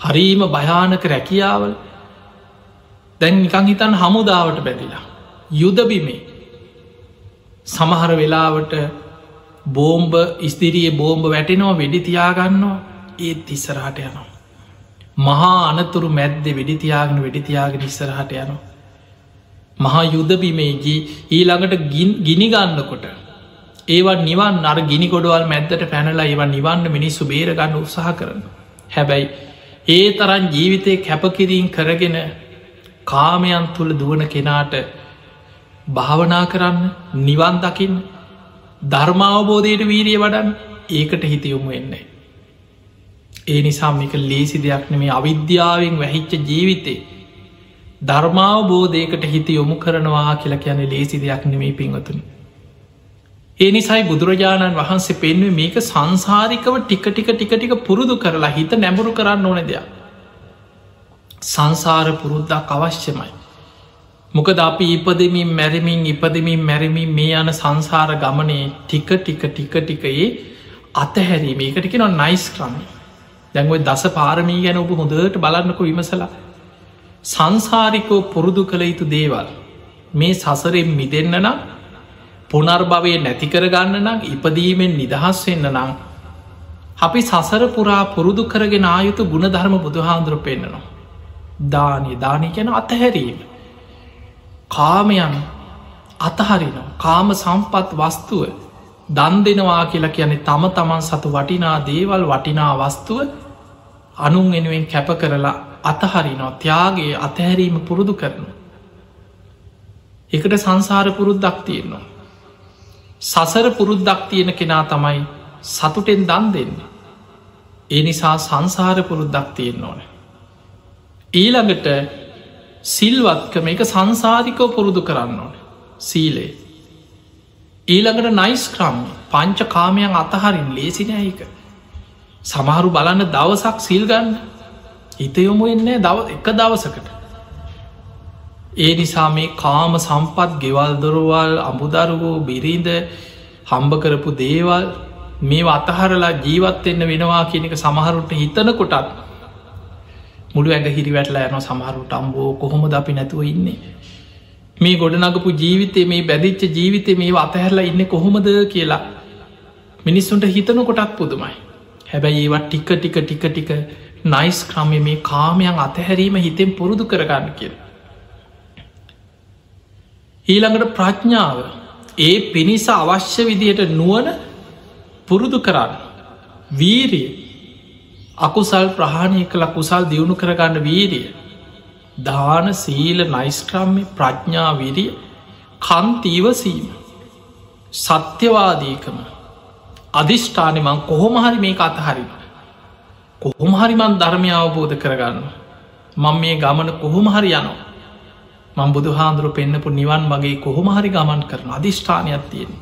හරීම භයානක රැකියාවල් දැන් නිකං හිතන් හමුදාවට බැඳිලා. යුදබිමේ සමහර වෙලාවට බෝම්බ ස්තිරියේ බෝම්බ වැටෙනවා වෙඩි තියාගන්නවා ඒත් ඉස්සරහට යනවා. මහා අනතුරු මැද්දෙ වෙඩිතියාගෙන වෙඩිතියාගෙන ඉස්සරහට යනවා. මහා යුද්ධබිමේජී ඊළඟට ගිනිගන්නකොට ඒවත් නිවන් අර ගිනි ගොඩවල් මැද්දට පැනලා ඒවා නිවන්න මිනිස්සු බේරගන්න උත්සාහ කරන. හැබැයි ඒ තරන් ජීවිතය කැපකිරීන් කරගෙන කාමයන් තුළ දුවන කෙනාට භාවනා කරන්න නිවන් දකින්න ධර්මාවබෝධයට වීරිය වඩන් ඒකට හිතයොමු එන්නේ. ඒ නිසා මේක ලේසි දෙයක් නෙමේ අවිද්‍යාවෙන් වැහිච්ච ජීවිතේ ධර්මාවබෝධයකට හිත යොමු කරනවා කියලා කියන ලේසි දෙයක් නෙමේ පින්වතුනි. ඒ නිසයි බුදුරජාණන් වහන්සේ පෙන්වේ මේක සංසාරිකව ටික ටික ටික ටික පුරුදු කරලා හිත නැඹුරු කරන්න ඕන දෙයක්. සංසාර පුරුද්දක් අවශ්‍යමයි. මොකද අපි ඉපදමින් මැරමින් ඉපදමින් මැරමින් මේ යන සංසාර ගමනේ ටික ටික ටික ටිකයේ අතහැරීම. ඒකට කෙන නයිස් ක්‍රම දැන්ව දස පාරමී ගැන ඔබ හොඳට බලන්නක විමසලා. සංසාරිකෝ පුරුදු කළ යුතු දේවල්. මේ සසරෙන් මිදන්න නම් පුනර්භවය නැතිකරගන්න නම් ඉපදීමෙන් නිදහස් වෙන්න නම් අපි සසර පුරා පුරුදු කරගෙන ආයුතු ගුණධර්ම බුදුහාන්දුර පෙන්න්නනවා. දානය. දානය ගැන අතහැරීම. කාමයන් අතහරිනවා කාම සම්පත් වස්තුව දන් දෙනවා කියලා කියන්නේ තම තමන් සතු වටිනා දේවල් වටිනා වස්තුව අනුන් එනුවෙන් කැප කරලා අතහරිනවා ත්‍යයාගේ අතහැරීම පුරුදු කරනු. එකට සංසාර පුරුද්දක් තියෙනවා. සසර පුරුද්දක් තියෙන කෙනා තමයි සතුටෙන් දන් දෙන්න. ඒ නිසා සංසාර පුරුද්දක් තියෙන්න්න ඕන. ඊළඟට සිල්වත්කම එක සංසාධිකව පුරුදු කරන්න ඕන සීලේ. ඊළඟට නයිස්ක්‍රම් පංච කාමයන් අතහරින් ලේසිනයක. සමහරු බලන්න දවසක් සිල්ගන්න හිතයොමු එන්නේ දව එක දවසකට. ඒ නිසා මේ කාම සම්පත් ගෙවල් දොරවල් අමුදරුවෝ බිරිඳ හම්බ කරපු දේවල් මේ අතහරලා ජීවත්වෙන්න වෙනවා කියනක සමහරුට හිතන කොටත් මුළු ඇඟ හිරි වැටලා යන සමහරුට අම්බෝ කොහොම ද අපි නැතුව ඉන්නේ. මේ ගොඩනගපු ජීවිතය මේ බැදිච්ච ජීවිතය මේ අතහැරලා ඉන්න කොහොමද කියලා මිනිස්සුන්ට හිතන කොටත් පුදුමයි. හැබැයි ඒවත් ටික ටික ටික ටික නයිස් ක්‍රමය මේ කාමයන් අතහැරීම හිතෙන් පුරුදු කරගන්න කියල. ඊළඟට ප්‍රඥාව ඒ පිණිස අවශ්‍ය විදියට නුවන පුරුදු කරන්න. වීරිය අකුසල් ප්‍රහාණය කළ කුසල් දියුණු කරගන්න වීරිය. දාන සීල නයිස්ක්‍රම්මය ප්‍රඥාවිරිය කන්තීවසීම සත්‍යවාදීකම අධිෂ්ඨානමං කොහොමහරි මේ අතහරිම කොහොමහරිමන් ධර්මය අවබෝධ කරගන්න මං මේ ගමන කොහොමහරි යනවා මං බුදු හාන්දුරු පෙන්න්නපු නිවන් මගේ කොහොමහරි ගමන් කරන අධිෂ්ඨානයක් තියෙන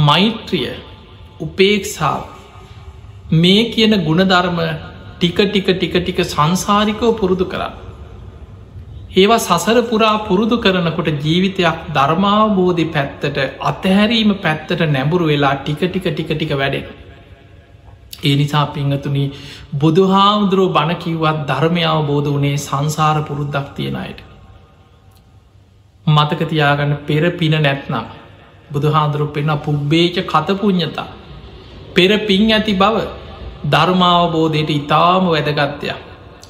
මෛත්‍රිය උපේක්ෂාව මේ කියන ගුණධර්ම ටික ටික ටික ටික සංසාරිකව පුරුදු කරන්න ඒවා සසර පුරා පුරුදු කරනකොට ජීවිතයක් ධර්මාවබෝධි පැත්තට අතහැරීම පැත්තට නැඹුරු වෙලා ටික ටික ටික ටික වැඩෙන. ඒ නිසා පිංහතුනි බුදුහාමුදුරුව බණකිව්වත් ධර්මය අවබෝධ වනේ සංසාර පුරුද්දක් තියෙනයට. මතකතියාගන්න පෙර පින නැත්නම් බුදුහාදුරු පෙන පුබ්බේච කතපුඥතා. පෙර පින් ඇති බව ධර්මාවබෝධයට ඉතාම වැදගත්තයක්.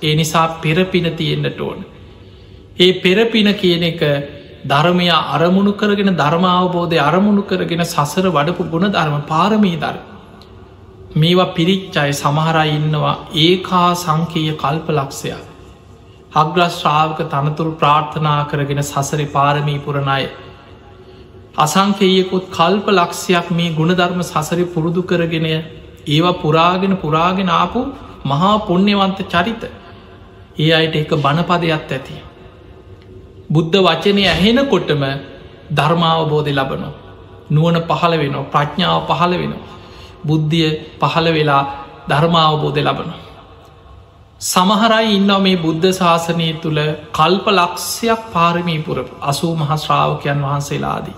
ඒ නිසා පෙරපින තියෙන්න්නට ඕන. ඒ පෙරපින කියන එක ධර්මය අරමුණු කරගෙන ධර්මාවබෝධය අරමුණු කරගෙන සසර වඩපු ගුණ ධර්ම පාරමී දර. මේවා පිරිච්චයි සමහරයි ඉන්නවා ඒකා සංකීය කල්ප ලක්ෂයක්. හග්‍රශ්‍රාවක තනතුරු ප්‍රාර්ථනා කරගෙන සසර පාරමී පුරණය. අසංකයකුත් කල්ප ලක්ෂයක් මේ ගුණධර්ම සසරි පුරුදු කරගෙන ඒවා පුරාගෙන පුරාගෙන ආපු මහා පුුණ්‍යවන්ත චරිත ඒ අයට එක බණපදයක් ඇති. බුද්ධ වචනය ඇහෙනකොටම ධර්මාවබෝධය ලබනෝ. නුවන පහළ වෙනවා ප්‍රඥාව පහළ වෙනවා. බුද්ධිය පහළ වෙලා ධර්මාවබෝධය ලබන. සමහරයි ඉන්න මේ බුද්ධ ශාසනය තුළ කල්ප ලක්ෂයක් පාරමී පුර අසූ මහශ්‍රාවකයන් වහන්සේලාදී.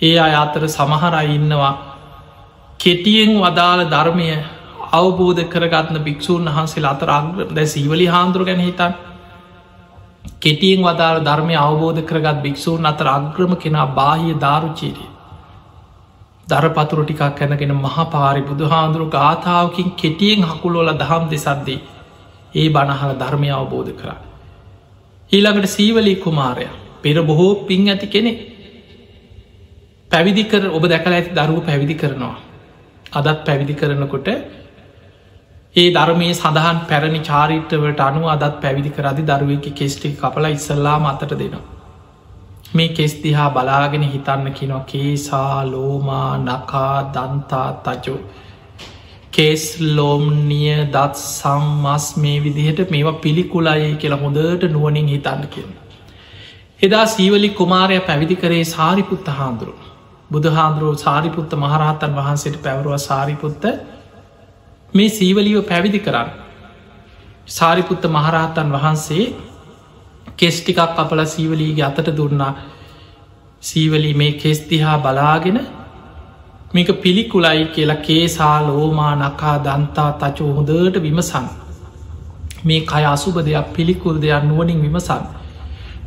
ඒ අය අතර සමහරයි ඉන්නවා කෙටියෙන් වදාළ ධර්මය අවබෝධ කරගත්න භික්‍ෂූන් වහන්සේ අතර අග්‍ර දැ සීවලි හාන්දුර ගැන හිතන් කෙටියෙන් වදාළ ධර්මය අවබෝධ කරගත් භික්‍ෂූන් අතර අග්‍රම කෙනා බාහිය ධාරුචීරිය. දරපතුර ටිකක් කැනගෙන මහපාරි බුදුහාන්දුරු ගාථාවකින් කෙටියෙන් හකුලෝල දහම් දෙසද්දී ඒ බණහල ධර්මය අවබෝධ කරා. ඊළඟට සීවලී කුමාරය පෙර බොහෝ පින් ඇති කෙනෙ පැවිදිකර ඔබ දැකල ඇති දරුව පැවිදි කරනවා. අදත් පැවිදි කරනකොට ඒ ධර්මය සඳහන් පැරණි චාරිට්ටවට අනුව අදත් පැවිදි කරදි දරුවකි කෙස්ටි කපලා ඉස්සල්ලා මතට දෙනවා. මේ කෙස් දිහා බලාගෙන හිතන්න කිනො කේසා ලෝමා නකා දන්තා තජෝ කේස් ලෝම්නිය දත් සම්මස් මේ විදිහට මේවා පිළිකුලයි කියලා හොඳට නුවනින් හිතන්න කියන. එදා සීවලි කුමාරය පැවිදි කරේ සාරිපුත්ත හාන්දුරු. බුදුහාන්දුරුව සාරිපුත්ත මහරහතන් වහන්සේට පැවරුව සාරිපුත්ත. මේ සීවලියෝ පැවිදි කරන්න. සාරිපුත්ත මහරහතන් වහන්සේ කෙස්ටිකක් අපල සීවලීගේ අතට දුන්නා. සීවලී මේ කෙස්තිහා බලාගෙන මේක පිළිකුලයි කියලා කේසා ලෝමා නකා දන්තා තචෝ හොඳට විමසන් මේ කය අසුබ දෙයක් පිළිකුල් දෙයක් නුවනින් විමසන්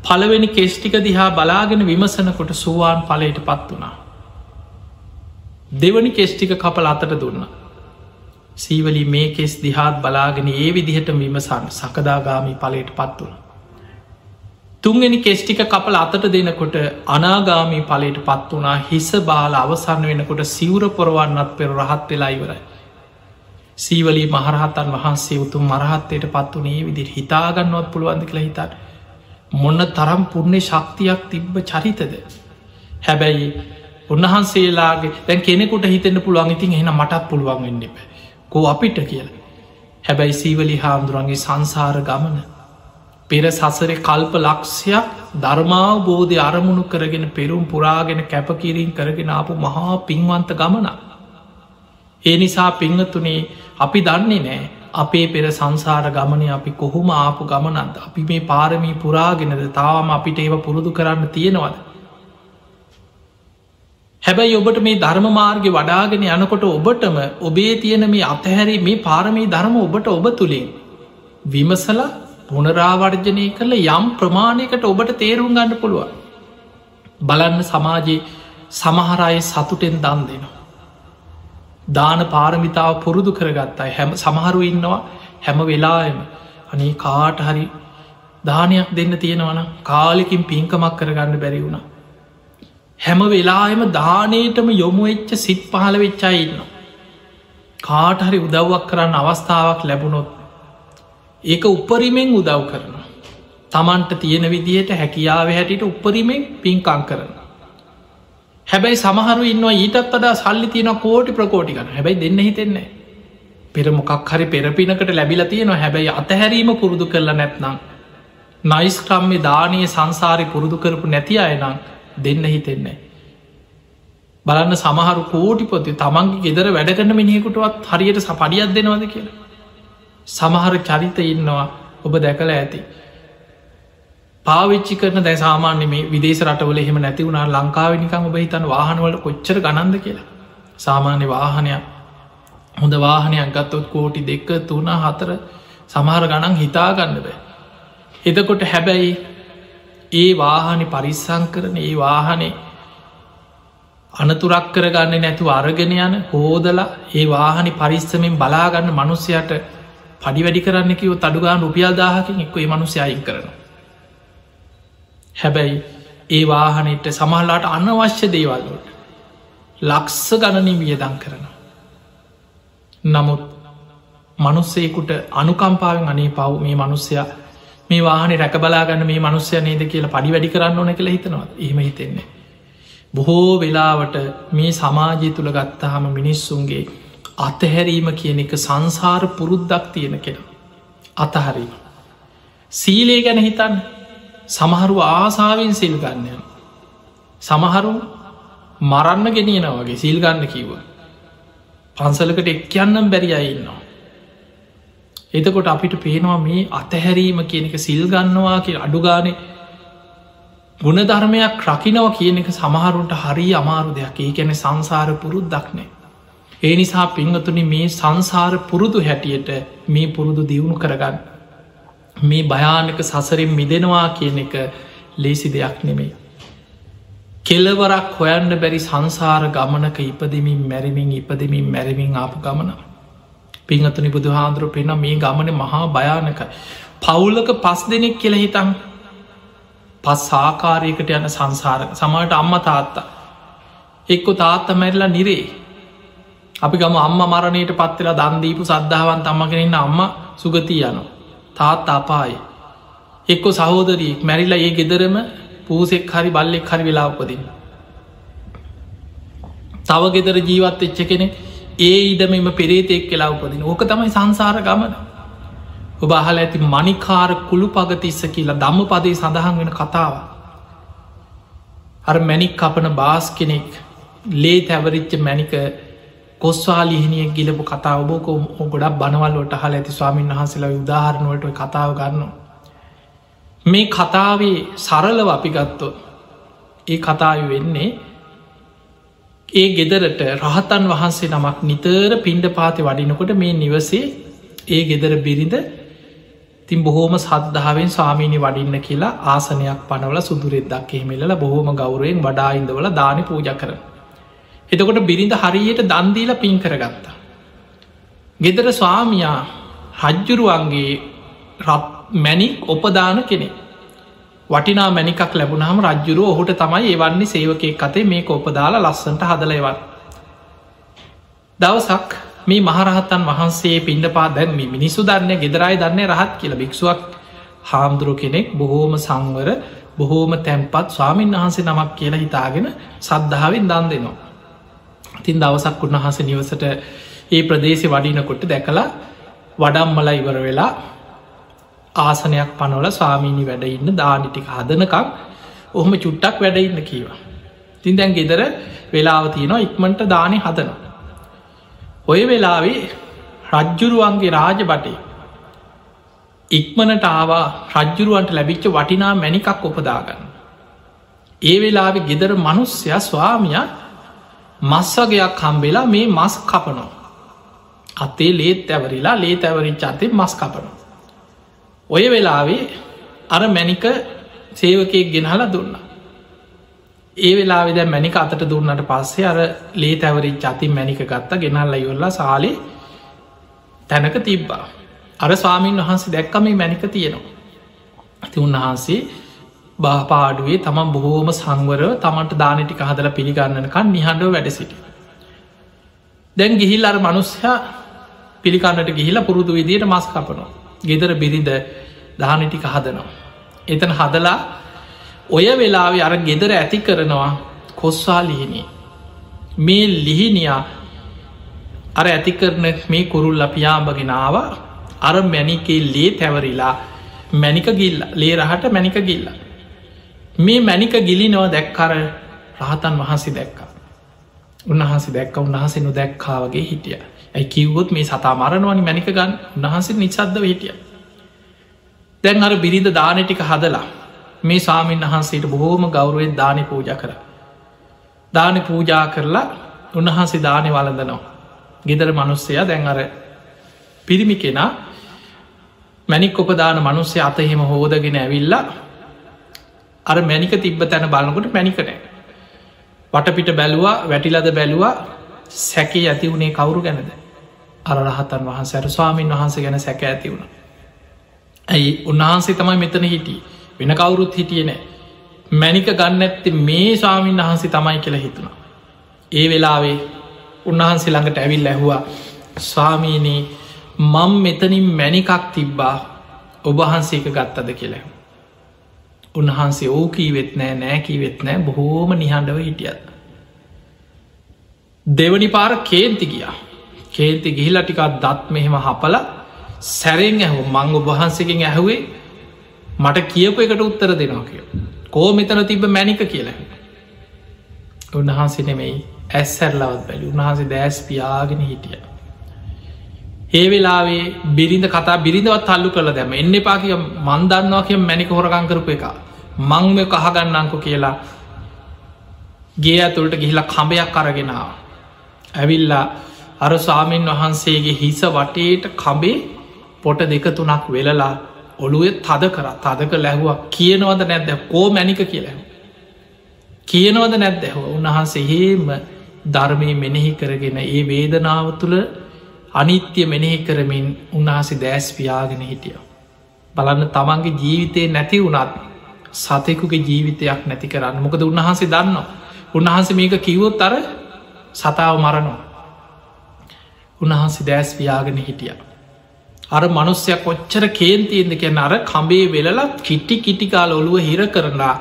පළවෙනි කෙස්ටික දිහා බලාගෙන විමසනකොට සුවාන් පලයට පත් වනා දෙවනි කෙස්ටික කපල අතට දුන්නා සීවලි මේ කෙස් දිහාත් බලාගෙන ඒ විදිහට විමසන් සකදාගාමී පලට පත් වුණ. තුන්ගනි කෙස්ටික කපල අතට දෙනකොට අනාගාමී පලට පත් වනා හිස බාල අවසන්න වෙනකොට සිවර පොරවන්නත් පෙර රහත් වෙලා ඉවරයි. සීවලී මහරහතන් වහන්සේ උතුම් මරහත්තයට පත් වනේ විදිර හිතාගන්නවත් පුළුවන්ද කියලා හිතට මොන්න තරම් පුර්ණය ශක්තියක් තිබ්බ චරිතද. හැබැයි උන්වහන්සේලාගේ දැන් කෙනෙකුට හිතෙන්න්න පුළුවන් ඉතින් එහන මටත් පුළුවන් වෙන්න එප. කෝ අපිට කියලා. හැබැයි සීවලි හාමුදුරන්ගේ සංසාර ගමන පෙර සසර කල්ප ලක්ෂයක් ධර්මාවබෝධය අරමුණු කරගෙන පෙරුම් පුරාගෙන කැපකිරීන් කරගෙන ආපු මහා පින්වන්ත ගමනක්. ඒ නිසා පිංහතුනේ අපි දන්නේ නෑ අපේ පෙර සංසාර ගමනය අපි කොහොම ආපු ගමනන්ද අපි මේ පාරමී පුරාගෙනද? තාවම අපිට ඒව පුරුදු කරන්න තියෙනවද? හැබැයි ඔබට මේ ධර්ම මාර්ග වඩාගෙන යනකොට ඔබටම ඔබේ තියෙන මේ අතහැරි මේ පාරමී ධර්ම ඔබට ඔබ තුළින් විමසල පුනරාවර්ජනය කළ යම් ප්‍රමාණයකට ඔබට තේරුම් ගන්න පුළුවන්. බලන්න සමාජයේ සමහරය සතුටෙන් දන් දෙනවා. දාන පාරමිතාව පුරුදු කරගත්තයි හැම සමහරු ඉන්නවා හැම වෙලායම අනේ කාට හරි දානයක් දෙන්න තියෙනවන කාලෙකින් පින්කමක් කරගන්න බැරි වුණ. හැම වෙලායම දානයටම යොමු එච්ච සිත් පහල වෙච්චා ඉන්න කාට හරි උදව්වක් කරන්න අවස්ථාවක් ලැබුණොත් ඒක උපරිමෙන් උදව් කරන තමන්ට තියෙන විදියට හැකියාව හැටියට උපරිමෙන් පින්කං කරන හැබැයි සමහරු ඉන්නවා ඊටත් අදා සල්ලි තියෙන කෝටි ප්‍රකෝටි කන හැබැයි දෙන්න හිතෙන්නේ පෙර මොකක් හරි පෙරපිනකට ලැබිල තියෙනවා. හැබැයි අතහැරීම පුරුදු කරලා නැත්නම් නයිස්ක්‍රම්මි දානය සංසාරය පුරුදු කරපු නැති අයනම් දෙන්න හිතෙන්නේ බලන්න සමහරු කෝටිපොති තමන්ගේ ගෙදර වැඩකන්න මිනිහෙකුටුවත් හරියට සපඩියත් දෙනවද කියලා. සමහර චරිත ඉන්නවා ඔබ දැකල ඇති. පාවිච්චි කරන දැ සාමාන්‍ය මේ විදේශ රටවල එහෙම නැති වුණා ලංකාවනිකං ඔබ හිතන් වාහනවලට කොච්චර ගනන්ද කියලා. සාමාන්‍ය වාහනයක් හොඳ වාහනයක් ගත්තොත් කෝටි දෙක්ක තුන හතර සමහර ගණන් හිතාගන්න බෑ. එතකොට හැබැයි ඒ වාහනි පරිස්සං කරන ඒ වාහනේ අනතුරක් කරගන්න නැතු අරගෙන යන හෝදලා ඒ වාහනි පරිස්සමෙන් බලාගන්න මනුස්සයට පඩි වැඩි කරන්න කිව තඩුගාන රුපියල් දාහකින් එක්ක ඒ මනුසය අයින් කරනවා හැබැයි ඒ වාහනට සමහල්ලාට අනවශ්‍ය දේවල්ලට ලක්ස ගණනින් වියදං කරන. නමුත් මනුස්සේකුට අනුකම්පාවෙන් අනේ පව් මේ මනුස්සයා මේ වාහන රැකබලාගන්න මේ මනුස්්‍යය නේද කියලා පඩි වැඩි කරන්න ඕන කළ හිතනවා එහෙම හිතෙන්නේ. බොහෝ වෙලාවට මේ සමාජය තුළ ගත්තහම මිනිස්සුන්ගේ අතහැරීම කියන එක සංසාර පුරුද්දක් තියෙන කෙන. අතහරීම. සීලේ ගැන හිතන්න සමහරු ආසාාවෙන් සිල් ගන්නයන. සමහරු මරන්න ගෙනියන වගේ සිල් ගන්න කිව්ව. පන්සලකට එක් යන්නම් බැරි අයින්නවා. එතකොට අපිට පේනවා මේ අතහැරීම කියන එක සිල් ගන්නවා කිය අඩුගානේ ගුණධර්මයක් රකිනව කියන එක සමහරුන්ට හරි අමාරු දෙයක් ඒ කැන සංසාර පුරුද් දක්නේ. ඒ නිසා පිංහතුනි මේ සංසාර පුරුදු හැටියට මේ පුරුදු දියුණු කරගන්න. මේ භයානක සසරින් මිදෙනවා කියන එක ලේසි දෙයක් නෙමෙයි. කෙලවරක් හොයන්න බැරි සංසාර ගමනක ඉපදමින් මැරිමින් ඉපදමින් මැරමින් ආපු ගමන. පිංහතුනි බුදු හාන්දුර පෙන මේ ගමන මහා භයානකයි. පවුලක පස් දෙනෙක් කියල හිතන් පස් සාකාරයකට යන සංසාර සමට අම්ම තාත්තා. එක්කො තාත්ත මැරලා නිරේ. අපි ගම අම්ම මරණයට පත්වෙලා දන්දීපු සද්ධාවන් අම්මගෙනන්න අම්ම සුගතිය යනවා. තාත් අපායි එක්කො සහෝදරී මැරිලා ඒ ගෙදරම පූසෙක් හරි බල්ලෙක් හරි වෙලා උපදින්න තව ගෙදර ජීවත් එච්ච කෙනෙ ඒ ඉඩමම පෙරේතෙක් කියලා උපදින. ඕක තමයි සංසාර ගමන. ඔබ අහල ඇති මනිකාර කුළු පගතිස්ස කියලා දම්ම පදේ සඳහන් වෙන කතාව. අර මැනික් කපන බාස් කෙනෙක් ලේ තැවරිච්ච මැනික කොස්වාලිහිනියක් ගිලපු කතාව. බෝක ගොඩක් බනවල්ලට හල ඇති ස්වාමීන් වහන්සේලා උදාහරණුවට කතාව ගන්න. මේ කතාවේ සරලව අපි ගත්තොත් ඒ කතාව වෙන්නේ ඒ ගෙදරට රහතන් වහන්සේ නමක් නිතර පින්ඩ පාති වඩිනකොට මේ නිවසේ ඒ ගෙදර බිරිඳ තින් බොහෝම සද්ධාවෙන් ස්වාමීනි වඩින්න කියලා ආසනයක් පනවල සුදුරෙද්දක් එහෙමෙල්ල බොහෝම ගෞරයෙන් වඩායින්දවල දානි පූජ කරන. එතකොට බිරිඳ හරියට දන්දීල පින් කරගත්තා. ගෙදර ස්වාමයා රජ්ජුරුවන්ගේ මැනික් ඔපදාන කෙනෙ. වටිනා මැනිකක් ලැබුණහම රජ්ජුරුව ඔහුට තමයි ඒවන්නේ සේවකය කතේ මේ ඔපදාලා ලස්සට හදලයවන්. දවසක් මේ මහරහත්තන් වහන්සේ පින්ඩ පා දැන්ම මිනිසු දන්න ගෙදරයි දන්න රහත් කියල භික්ෂුවක් හාමුදුරුව කෙනෙක් බොහෝම සංවර බොහෝම තැන්පත් ස්වාමීන් වහන්සේ නමක් කියලා හිතාගෙන සද්ධාවෙන් දන් දෙනවා. තින් දවසක් උන්වහස නිවසට ඒ ප්‍රදේශ වඩිනකොට දැකලා වඩම්මල ඉවර වෙලා ආසනයක් පනොල ස්වාමීණි වැඩ ඉන්න දානිටික හදනකම් ඔහොම චුට්ටක් වැඩ ඉන්න කීවා. තින් දැන් ගෙදර වෙලාව තියෙනවා ඉක්මට දානය හදනවා. ඔය වෙලාවේ රජ්ජුරුවන්ගේ රාජ බටේ ඉක්මනට ආවා රජ්ජුරුවන්ට ලැබිච්ච වටිනා මැනිකක් උපදාගන්න. ඒ වෙලාවෙ ගෙදර මනුස්්‍යය ස්වාමිය මස්වගයක් කම්බෙලා මේ මස් කපනෝ. අතේ ලේත් ඇවරිලා ලේ ඇවරිච් අතේ මස් කපනු. ඔය වෙලාවේ අර මැනික සේවකයෙක් ගෙනහල දුන්න. ඒ වෙලා විද මැනික අතට දුන්නට පස්සේ අර ලේ තැවරි චති මැනික ගත්ත ගෙනල්ල ඉවල්ලා සාලේ තැනක තිබ්බා. අර ස්වාමීන් වහන්සේ දැක්කම මේ මැනික තියෙනවා. ඇති උන්වහන්සේ බාපාඩුවේ තමන් බොහෝම සංවර තමන්ට දානටික හදල පිළිගන්නනකන් නිහඬව වැඩ සිට. දැන් ගිහිල් අර මනුස්්‍යයා පිළිකන්නට ගිහිලා පුරුදු විදියට මස් කපනවා. ගෙදර බිරිඳ දානටික හදනවා. එතන හදලා ඔය වෙලාව අර ගෙදර ඇති කරනවා කොස්සා ලිහිනී. මේ ලිහිනියා අර ඇති කරන මේ කුරුල්ල පියාඹගෙනාව අර මැනිකේ ලේ තැවරිලා මැනික ගිල්ල ලේ රහට මැනික ගිල්ල. මේ මැනික ගිලි නව දැක්කර රහතන් වහන්සේ දැක්කා. උන්වහන්සේ දැක්ක උන්වහසේ නො දැක්කාවගේ හිටිය. ඇයි කිව්වොත් මේ සතා මරණවනි මැනික ගන්න උන්වහන්සේ නිසද්ද හිටිය. දැන් අර බිරිඳ දානටික හදලා මේ සාමීන් වහන්සේට බොහෝම ගෞරුවෙන් දානය පූජ කර. දානි පූජා කරලා උන්වහන්සේ දානය වලඳනවා. ගෙදර මනුස්සය දැන් අර පිරිමි කෙනා මැනික් ඔපදාන මනුස්්‍ය අත එහෙම හෝදගෙන ඇවිල්ලා අර මැනික තිබ්බ තැන බලනකොට මැනිකනෑ. වටපිට බැලුවා වැටිලද බැලුවා සැකේ ඇති වුණේ කවුරු ගැනද අර රහතන් වහන්සෑර ස්වාමීන් වහන්සේ ගැන සැක ඇති වුණ. ඇයි උන්වහන්සේ තමයි මෙතන හිටිය වෙන කවුරුත් හිටිය නෑ මැනික ගන්න ඇත්ති මේ ස්වාමීන් වහන්සේ තමයි කියලා හිතුණා. ඒ වෙලාවේ උන්වහන්සේ ළඟට ඇවිල් ඇහවා ස්වාමීනී මං මෙතනින් මැනිකක් තිබ්බා ඔබහන්සේක ගත්තද කියලා. උන්වහන්සේ ඕකී වෙත් නෑ නෑකී වෙත් නෑ බොහෝම නිහඬව හිටියත්. දෙවනි පාර කේන්ති ගියා. කේන්ති ගිහිලා ටිකක් දත් මෙහෙම හපල සැරෙන් ඇහු මංග වහන්සකින් ඇහුවේ මට කියපු එකට උත්තර දෙනවා කිය කෝ මෙතන තිබ මැනික කියලා උන්වහන්සේ නෙමෙයි ඇස්සැරලවත් බැලි උන්වහන්සේ දෑස් පියාගෙන හිටිය. ඒ වෙලාවේ බිරිඳ කතා බිරිඳවත් තල්ලු කළ දැම එන්න පාකිය මන්දන්නවා කිය මැනික හොරකං කරපු එක. මංම කහගන්නංකු කියලා ගේ ඇතුළට ගිහිලා කඹයක් අරගෙනාව ඇවිල්ලා අර ස්වාමීන් වහන්සේගේ හිස වටේට කබේ පොට දෙක තුනක් වෙලලා ඔළුවේ තද කර. තදක ලැහුවක් කියනවද නැද්ද? කෝ මැනික කියලැහ. කියනවද නැද්දැහව උන්වහන්සේ හේම ධර්මය මෙනෙහි කරගෙන ඒ වේදනාව තුළ අනිත්‍ය මෙනෙහි කරමින් උන්වහසේ දෑස් පියාගෙන හිටිය. බලන්න තමන්ගේ ජීවිතය නැති වුණත් සතෙකුගේ ජීවිතයක් නැති කරන්න. මොකද උන්වහන්සේ දන්න උන්වහන්සේ මේක කිවොත් අර සතාව මරණවා. උන්වහන්සේ දෑස් ව්‍යාගෙන හිටිය. අර මනුස්්‍යයක් කොච්චර කේන්තියෙන්ද කියන්න අර කඹේ වෙලලත් කිට්ටි කිටිකාල ඔළුව හිර කරලා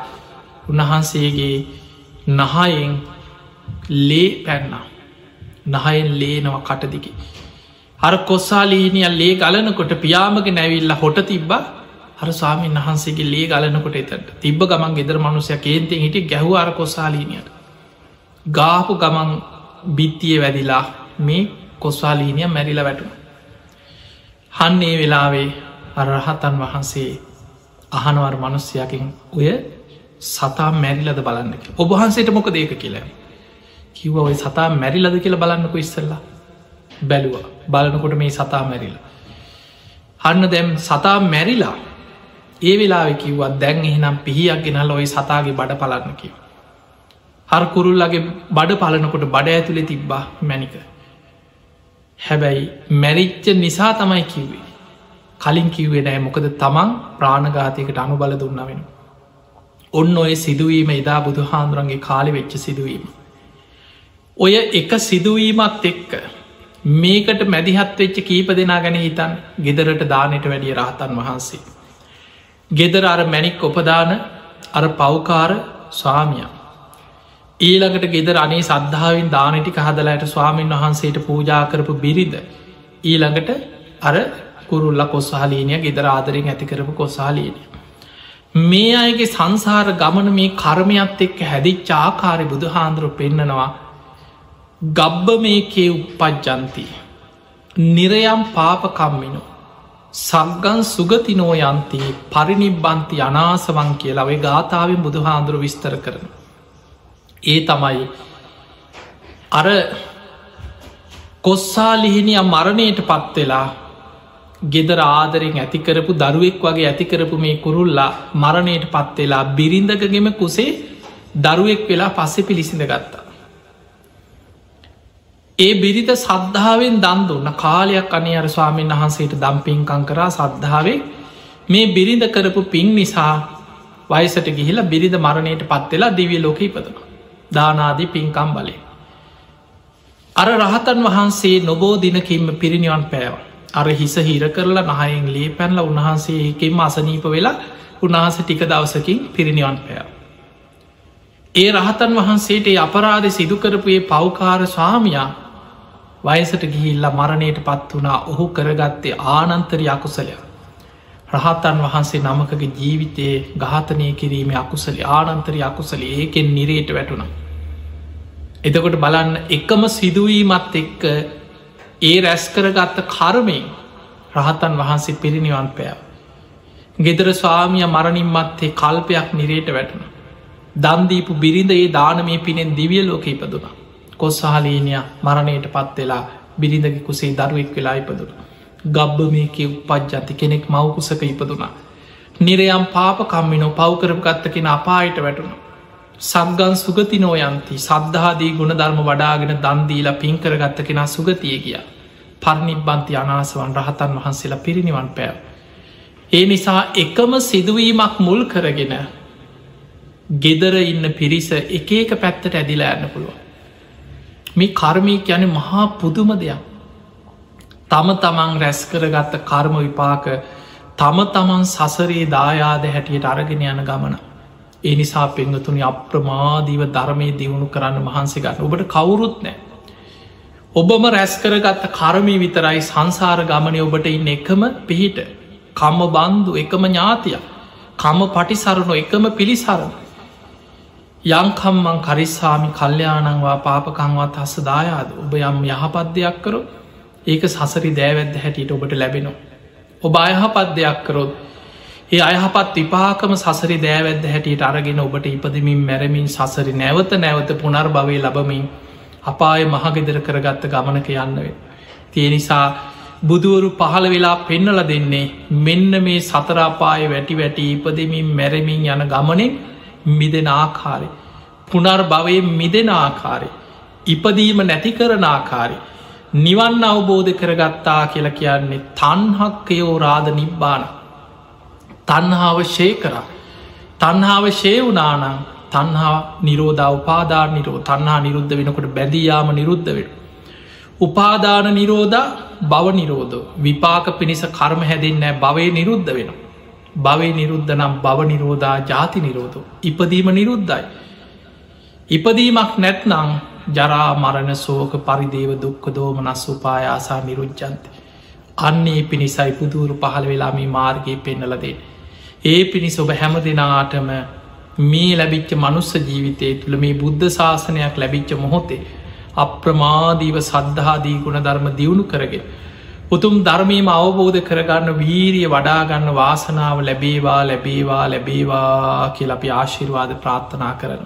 උන්වහන්සේගේ නහයෙන් ලේ පැන්නා. නහයෙන් ලේනව කටදිකි. අර කොස්සාලීනිය ලේ ගලනකොට පියාමග නැවිල්ල හොට තිබ්බ හර ස්වාමීන් වහන්සේගේ ලේ ගලනකොට එතට තිබ ගමන් ගෙදර මනුසය කේන්තෙන් හිට ගැහු අර කොස්සාලීනියට. ගාපු ගමන් බිත්තිය වැදිලා මේ කොස්වාලීනිය මැරිල වැටුණ. හන්නේ වෙලාවේ අරහතන් වහන්සේ අහනවර් මනුස්්‍යයකින් ඔය සතා මැරිලද බලන්නක ඔබහන්සේට මොක දේක කියලා? කිව්ව. ඔය සතා මැරිලද කියලා බලන්නක ඉස්සල්ලා. බැලුව. බලනකොට මේ සතා මැරිලා. හන්න දැම් සතා මැරිලා? ඒ වෙලා කිව්වත් දැන් එහෙනම් පිහියක් ගෙනල් ඔය සතාගේ බඩ පලන්න කිව හරකුරුල්ලගේ බඩ පලනකොට බඩ ඇතුළෙ තිබ්බා මැනික හැබැයි මැරිච්ච නිසා තමයි කිව්වේ කලින් කිව්වේ නෑ මොකද තමන් ප්‍රාණඝාතයකට අනුබල දුන්න වෙන. ඔන්න ඔය සිදුවීම එදා බුදු හාන්දුරන්ගේ කාලි වෙච්ච සිදුවීම. ඔය එක සිදුවීමත් එක්ක මේකට මැදිහත් වෙච්ච කීප දෙනා ගැන හිතන් ගෙදරට දානයට වැඩිය රහතන් වහන්සේ. ගෙදර අර මැනික් ඔපදාන අර පව්කාර ස්වාමිය ඊළඟට ගෙදර අනේ සද්ධාවෙන් දානටික හදලයට ස්වාමීන් වහන්සේට පූජාකරපු බිරිද ඊළඟට අර කුරුල්ල කොස්සාලීනය ගෙදර ආදරෙන් ඇතිකරපු කොස්සාලීනය මේ අයගේ සංසාර ගමන මේ කර්මයත් එක්ක හැදිච්ච ආකාරය බුදු හාන්දුරු පෙන්නනවා. ගබ්බ මේකේ උපපජ්ජන්ති නිරයම් පාපකම්මිනු සක්ගන් සුගතිනෝ යන්ති. පරිනිබ්බන්ති අනාසවන් කියලා ඔය ගාථාවෙන් බුදු හාන්දුරු විස්තර කරන. ඒ තමයි අර කොස්සාලිහිනිය මරණයට පත්වෙලා ගෙදර ආදරෙන් ඇතිකරපු දරුවෙක් වගේ ඇතිකරපු මේ කුරුල්ලා මරණයට පත්වෙලා බිරිඳගගෙම කුසේ දරුවෙක් වෙලා පස්සෙ පිළිසිඳ ගත්තා. ඒ බිරිත සද්ධාවෙන් දන් දුන්න කාලයක් අනේ අර ස්වාමීන් වහන්සේට දම්පින්කං කරා සද්ධාවේ මේ බිරිඳ කරපු පින් නිසා වයිසට ගිහිලා බිරිඳ මරණයට පත්වෙලා දිවිය ලෝක ඉපදන. දානාදී පින්කම් බලය. අර රහතන් වහන්සේ නොබෝ දිනකින්ම පිරිනිවන් පෑව. අර හිස හිර කරලා නහයෙන් ලේ පැන්ල උන්වහන්සේ එකෙම අසනීප වෙලා උන්වහස ටික දවසකින් පිරිනිවන් පෑව. ඒ රහතන් වහන්සේට අපරාධ සිදුකරපුයේ පෞකාර ස්වාමයා වයසට ගිහිල්ලා මරණයට පත් වනා ඔහු කරගත්තේ ආනන්තරි අකුසලයක්. රහතන් වහන්සේ නමකගේ ජීවිතයේ ගාතනය කිරීම අකුසලි ආනන්තරි අකුසල ඒකෙන් නිරේට වැටුණ. එතකොට බලන්න එකම සිදුවීමත් එක්ක ඒ රැස් කරගත්ත කර්මයෙන් රහතන් වහන්සේ පිරිනිවන් පෑව. ගෙදර ස්වාමිය මරණින්මත්තේ කල්පයක් නිරේට වැටුණ. දන්දීපු බිරිඳ ඒ දානමේ පිනෙන් දිවිය ලෝක ඉපදුනා. කොස්සාලීනය මරණයට පත්වෙලා බිරිඳගි කුසේ දරුවෙක් වෙලා ඉපදුන. ගබ්බ මේක උපද්ජති කෙනෙක් මවකුසක ඉපදුනා. නිරයම් පාපකම්මිනෝ පව්කරප ගත්තකෙන අපායට වැටුණ. සක්ගන් සුගති නෝයන්ති සද්ධාදී ගුණ ධර්ම වඩාගෙන දන්දීලා පින්කර ගත්ත කෙනා සුගතිය ගිය. පරණිබ්බන්ති අනාසවන් රහතන් වහන්සේලා පිරිනිවන් පෑව. ඒ නිසා එකම සිදුවීමක් මුල් කරගෙන ගෙදර ඉන්න පිරිස එක එක පැත්තට ඇදිලා යන්න පුළුවන්. මේ කර්මය යන මහා පුදුම දෙයක්. තම තමන් රැස් කරගත්ත කර්ම විපාක තම තමන් සසරේ දායාද හැටියට අරගෙන යන ගමන. ඒ නිසා පෙන්ගතුනි අප්‍රමාදීව ධර්මය දියුණු කරන්න මහන්සේ ගන්න ඔබට කවුරුත් නෑ. ඔබම රැස් කරගත්ත කර්මය විතරයි සංසාර ගමනය ඔබට ඉන්න එකම පිහිට කම්ම බන්දු එකම ඥාතිය කම්ම පටිසරණු එකම පිළිසරණ යංකම්මං කරිස්සාමි කල්්‍යයානංවා පාපකංවත් හස්ස දායාද ඔබ යම් යහපත් දෙයක් කරු ඒක සසරි දෑවැද්ද හැටියට ඔබට ලැබෙනවා. ඔබ අයහපත් දෙයක් කරොත් ඒ අයහපත් විපාකම සසරි දෑවැද්ද හැටියට අරගෙන ඔබට ඉපදමින් මැරමින් සසරි නැවත නැවත පුනර් භවය ලබමින් අපාය මහගෙදර කරගත්ත ගමනක යන්නවේ. තිය නිසා බුදුවරු පහළ වෙලා පෙන්නල දෙන්නේ මෙන්න මේ සතරාපාය වැටි වැටි ඉපදමින් මැරමින් යන ගමනෙන් මිදෙන ආකාරය. පුනර් භවය මිදෙන ආකාරය. ඉපදීම නැති කරන ආකාරය. නිවන් අවබෝධ කරගත්තා කියලා කියන්නේ තන්හක්කයෝ රාධ නිබ්බාන. තන්හාව ශය කරා. තන්හාව ශය වනානං තන්හා නිරෝධ උපාදාර නිරෝ තන්හා නිරුද්ධ වෙනකොට බැදියාම නිරුද්ධ වෙන. උපාදාන නිරෝධ බව නිරෝධ විපාක පිණිස කර්ම හැදෙන්නෑ භවය නිරුද්ධ වෙනවා. භවය නිරුද්ධ නම් බව නිරෝධා ජාති නිරෝධ. ඉපදීම නිරුද්ධයි. ඉපදීමක් නැත්නං ජරා මරණ සෝක පරිදේව දුක්ක දෝම නස් උපායාසා නිරුජ්ජන්ති. අන්නේ පිණිසයි පුදුරු පහළ වෙලා මේ මාර්ගයේ පෙන්නලදේ. ඒ පිණිස ඔබ හැම දෙනාටම මේ ලැබිච්ච මනුස්ස ජීවිතය තුළ මේ බුද්ධ ශාසනයක් ලැබිච්ච මොහොතේ අප්‍රමාදීව සද්ධාදී ගුණ ධර්ම දියුණු කරගෙන උතුම් ධර්මීම අවබෝධ කරගන්න වීරිය වඩාගන්න වාසනාව ලැබේවා ලැබේවා ලැබේවා කියල අපි ආශිර්වාද ප්‍රාර්ථනා කරන.